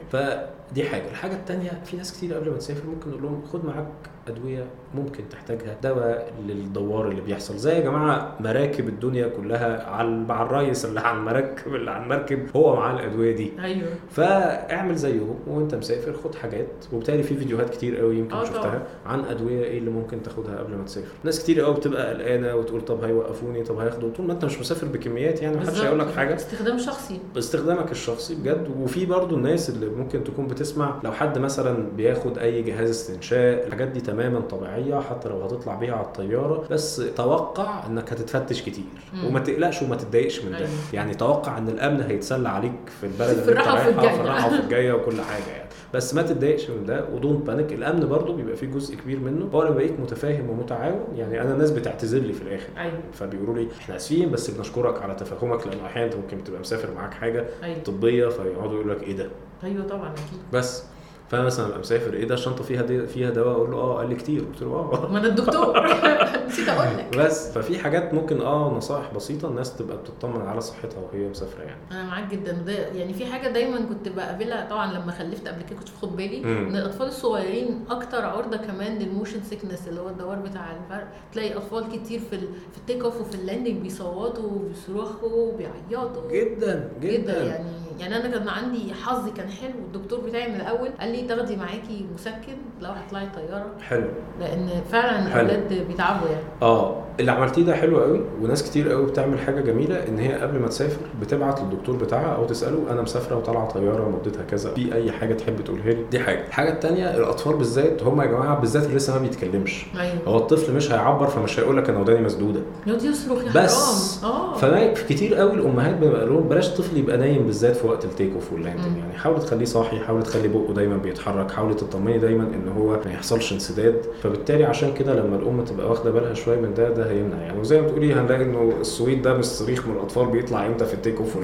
فدي حاجة. الحاجة الثانية في ناس كتير قبل ما تسافر ممكن نقول لهم خد معاك أدوية ممكن تحتاجها دواء للدوار اللي بيحصل. زي يا جماعة مراكب الدنيا كلها على مع الريس اللي على المراكب اللي على المركب هو معاه الأدوية دي. أيوه. فاعمل زيهم وانت مسافر خد حاجات. وبالتالي في فيديوهات كتير قوي يمكن آه شفتها طبعا. عن أدوية إيه اللي ممكن تاخدها قبل ما تسافر. ناس كتير قوي بتبقى قلقانة وتقول طب هيوقفوني؟ طب هياخدوا؟ طول ما انت مش مسافر بكميات يعني محدش. هيقول لك حاجة. استخدام شخصي. باستخدامك الشخصي بجد. وفي برضو الناس اللي ممكن تكون بتسمع لو حد مثلا بياخد أي جهاز استنشاق الحاجات دي تماما طبيعية. حتى لو هتطلع بيها على الطيارة بس توقع إنك هتتفتش كتير. مم. وما تقلقش وما تتضايقش من ده. أيوة. يعني توقع إن الأمن هيتسلى عليك في البلد في الراحة وفي الجاية. في الراحة وفي [laughs] الجاية وكل حاجة يعني. بس ما تتضايقش من ده و don't panic الأمن برضو بيبقى فيه جزء كبير منه. هو بقيت متفاهم ومتعاون يعني أنا الناس بتعتذر لي في الآخر. أيوه. فبيقولوا لي إحنا آسفين بس بنشكرك على تفهمك لأن أحيانا أنت ممكن تبقى مسافر معاك حاجة أيوه. طبية فيقعدوا يقولوا لك إيه ده؟ أيوه طبعا أكيد. بس. فانا مثلا مسافر إيه ده؟ الشنطة فيها دي فيها دواء؟ أقول له آه قال لي كتير. قلت له آه. ما أنا الدكتور. [laughs] نسيت أقول لك. بس ففي حاجات ممكن آه نصائح بسيطة الناس تبقى بتطمن على صحتها وهي مسافرة يعني. أنا معاك جدا. وده يعني في حاجة دايما كنت بقابلها طبعا لما خلفت قبل كده كنت باخد بالي. إن الأطفال الصغيرين أكتر عرضة كمان لل motion sickness اللي هو الدوار بتاع الفرق. تلاقي أطفال كتير في. في ال take off وفي ال landing بيصوتوا وبيصرخوا وبيعيطوا. جدا جدا جدا. يعني يعني أنا كان عندي حظي كان حلو. الدكتور بتاعي من الأول قال لي تاخدي معاكي مسكن لو هتطلعي طيارة. حلو. لأن فعلا. الأولاد بيتعبوا يعني. آه اللي عملتيه ده حلو قوي وناس كتير قوي بتعمل حاجة جميلة إن هي قبل ما تسافر بتبعت للدكتور بتاعها أو تسأله أنا مسافرة وطالعة طيارة مدتها كذا في أي حاجة تحب تقولها لي؟ دي حاجة. الحاجة الثانية الأطفال بالذات هم يا جماعة بالذات اللي لسه ما بيتكلمش. أيوه. هو الطفل مش هيعبر فمش هيقول لك أنا وداني مسدودة. يقعد يصرخ يا بس. آه. فما في كتير قوي الأمهات بيتقال لهم بلاش الطفل يبقى نايم بالذات في وقت ال take off وال landing. يعني. حاول تخليه صاحي حاول تخلي بقه دايما بيتحرك حاول تطمني دايما إن هو ما يحصلش انسداد. فبالتالي عشان كده لما الأم تبقى واخدة بالها شوية من ده ده هيمنع يعني وزي ما بتقولي هنلاقي إنه الصويت ده مش صريخ من الأطفال بيطلع إمتى في ال take off آه.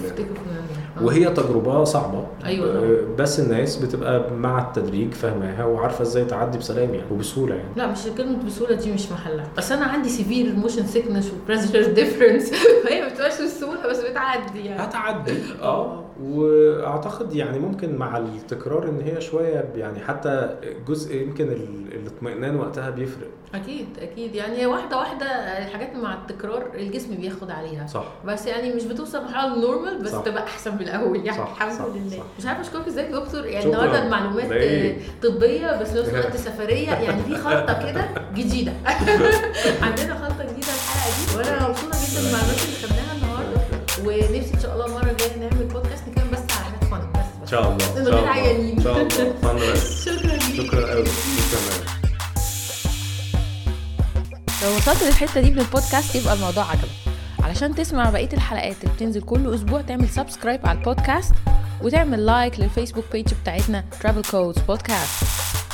وهي تجربة صعبة. أيوة آه،. بس الناس بتبقى مع التدريج فاهماها وعارفة إزاي تعدي بسلام يعني وبسهولة يعني. لا مش كلمة بسهولة دي مش محلها. بس أنا عندي severe motion sickness و pressure difference فهي ما بتبقاش بالسهولة بس بتعدي يعني. هتعدي. [laughs] آه. وأعتقد يعني ممكن مع التكرار إن هي شوية يعني حتى جزء يمكن ال- الاطمئنان وقتها بيفرق. أكيد أكيد. يعني هي واحدة واحدة الحاجات مع التكرار الجسم بياخد عليها. صح. بس يعني مش بتوصل مرحلة normal بس صح. تبقى أحسن من الأول يعني صح، الحمد صح، لله. صح. مش عارفة أشكرك إزاي يا دكتور. يعني شكراً. النهاردة المعلومات طبية بس في نفس [laughs] الوقت سفرية يعني في خلطة كده جديدة. [laughs] عندنا خلطة جديدة الحلقة دي. وأنا مبسوطة جدا بالمعلومات اللي خدناها النهاردة. ونفسي إن شاء الله المرة الجاية نعمل بودكاست نتكلم بس على حاجات fun بس إن شاء الله من ان غير شاء الله. عيانين. إن شاء الله. [laughs] fun بس شكرا ليك. شكرا قوي شكرا قوي لو وصلت للحتة دي من البودكاست يبقى الموضوع عجبك. علشان تسمع بقية الحلقات اللي بتنزل كل أسبوع تعمل subscribe على البودكاست وتعمل لايك للفيسبوك بيج بتاعتنا Travel Codes Podcast.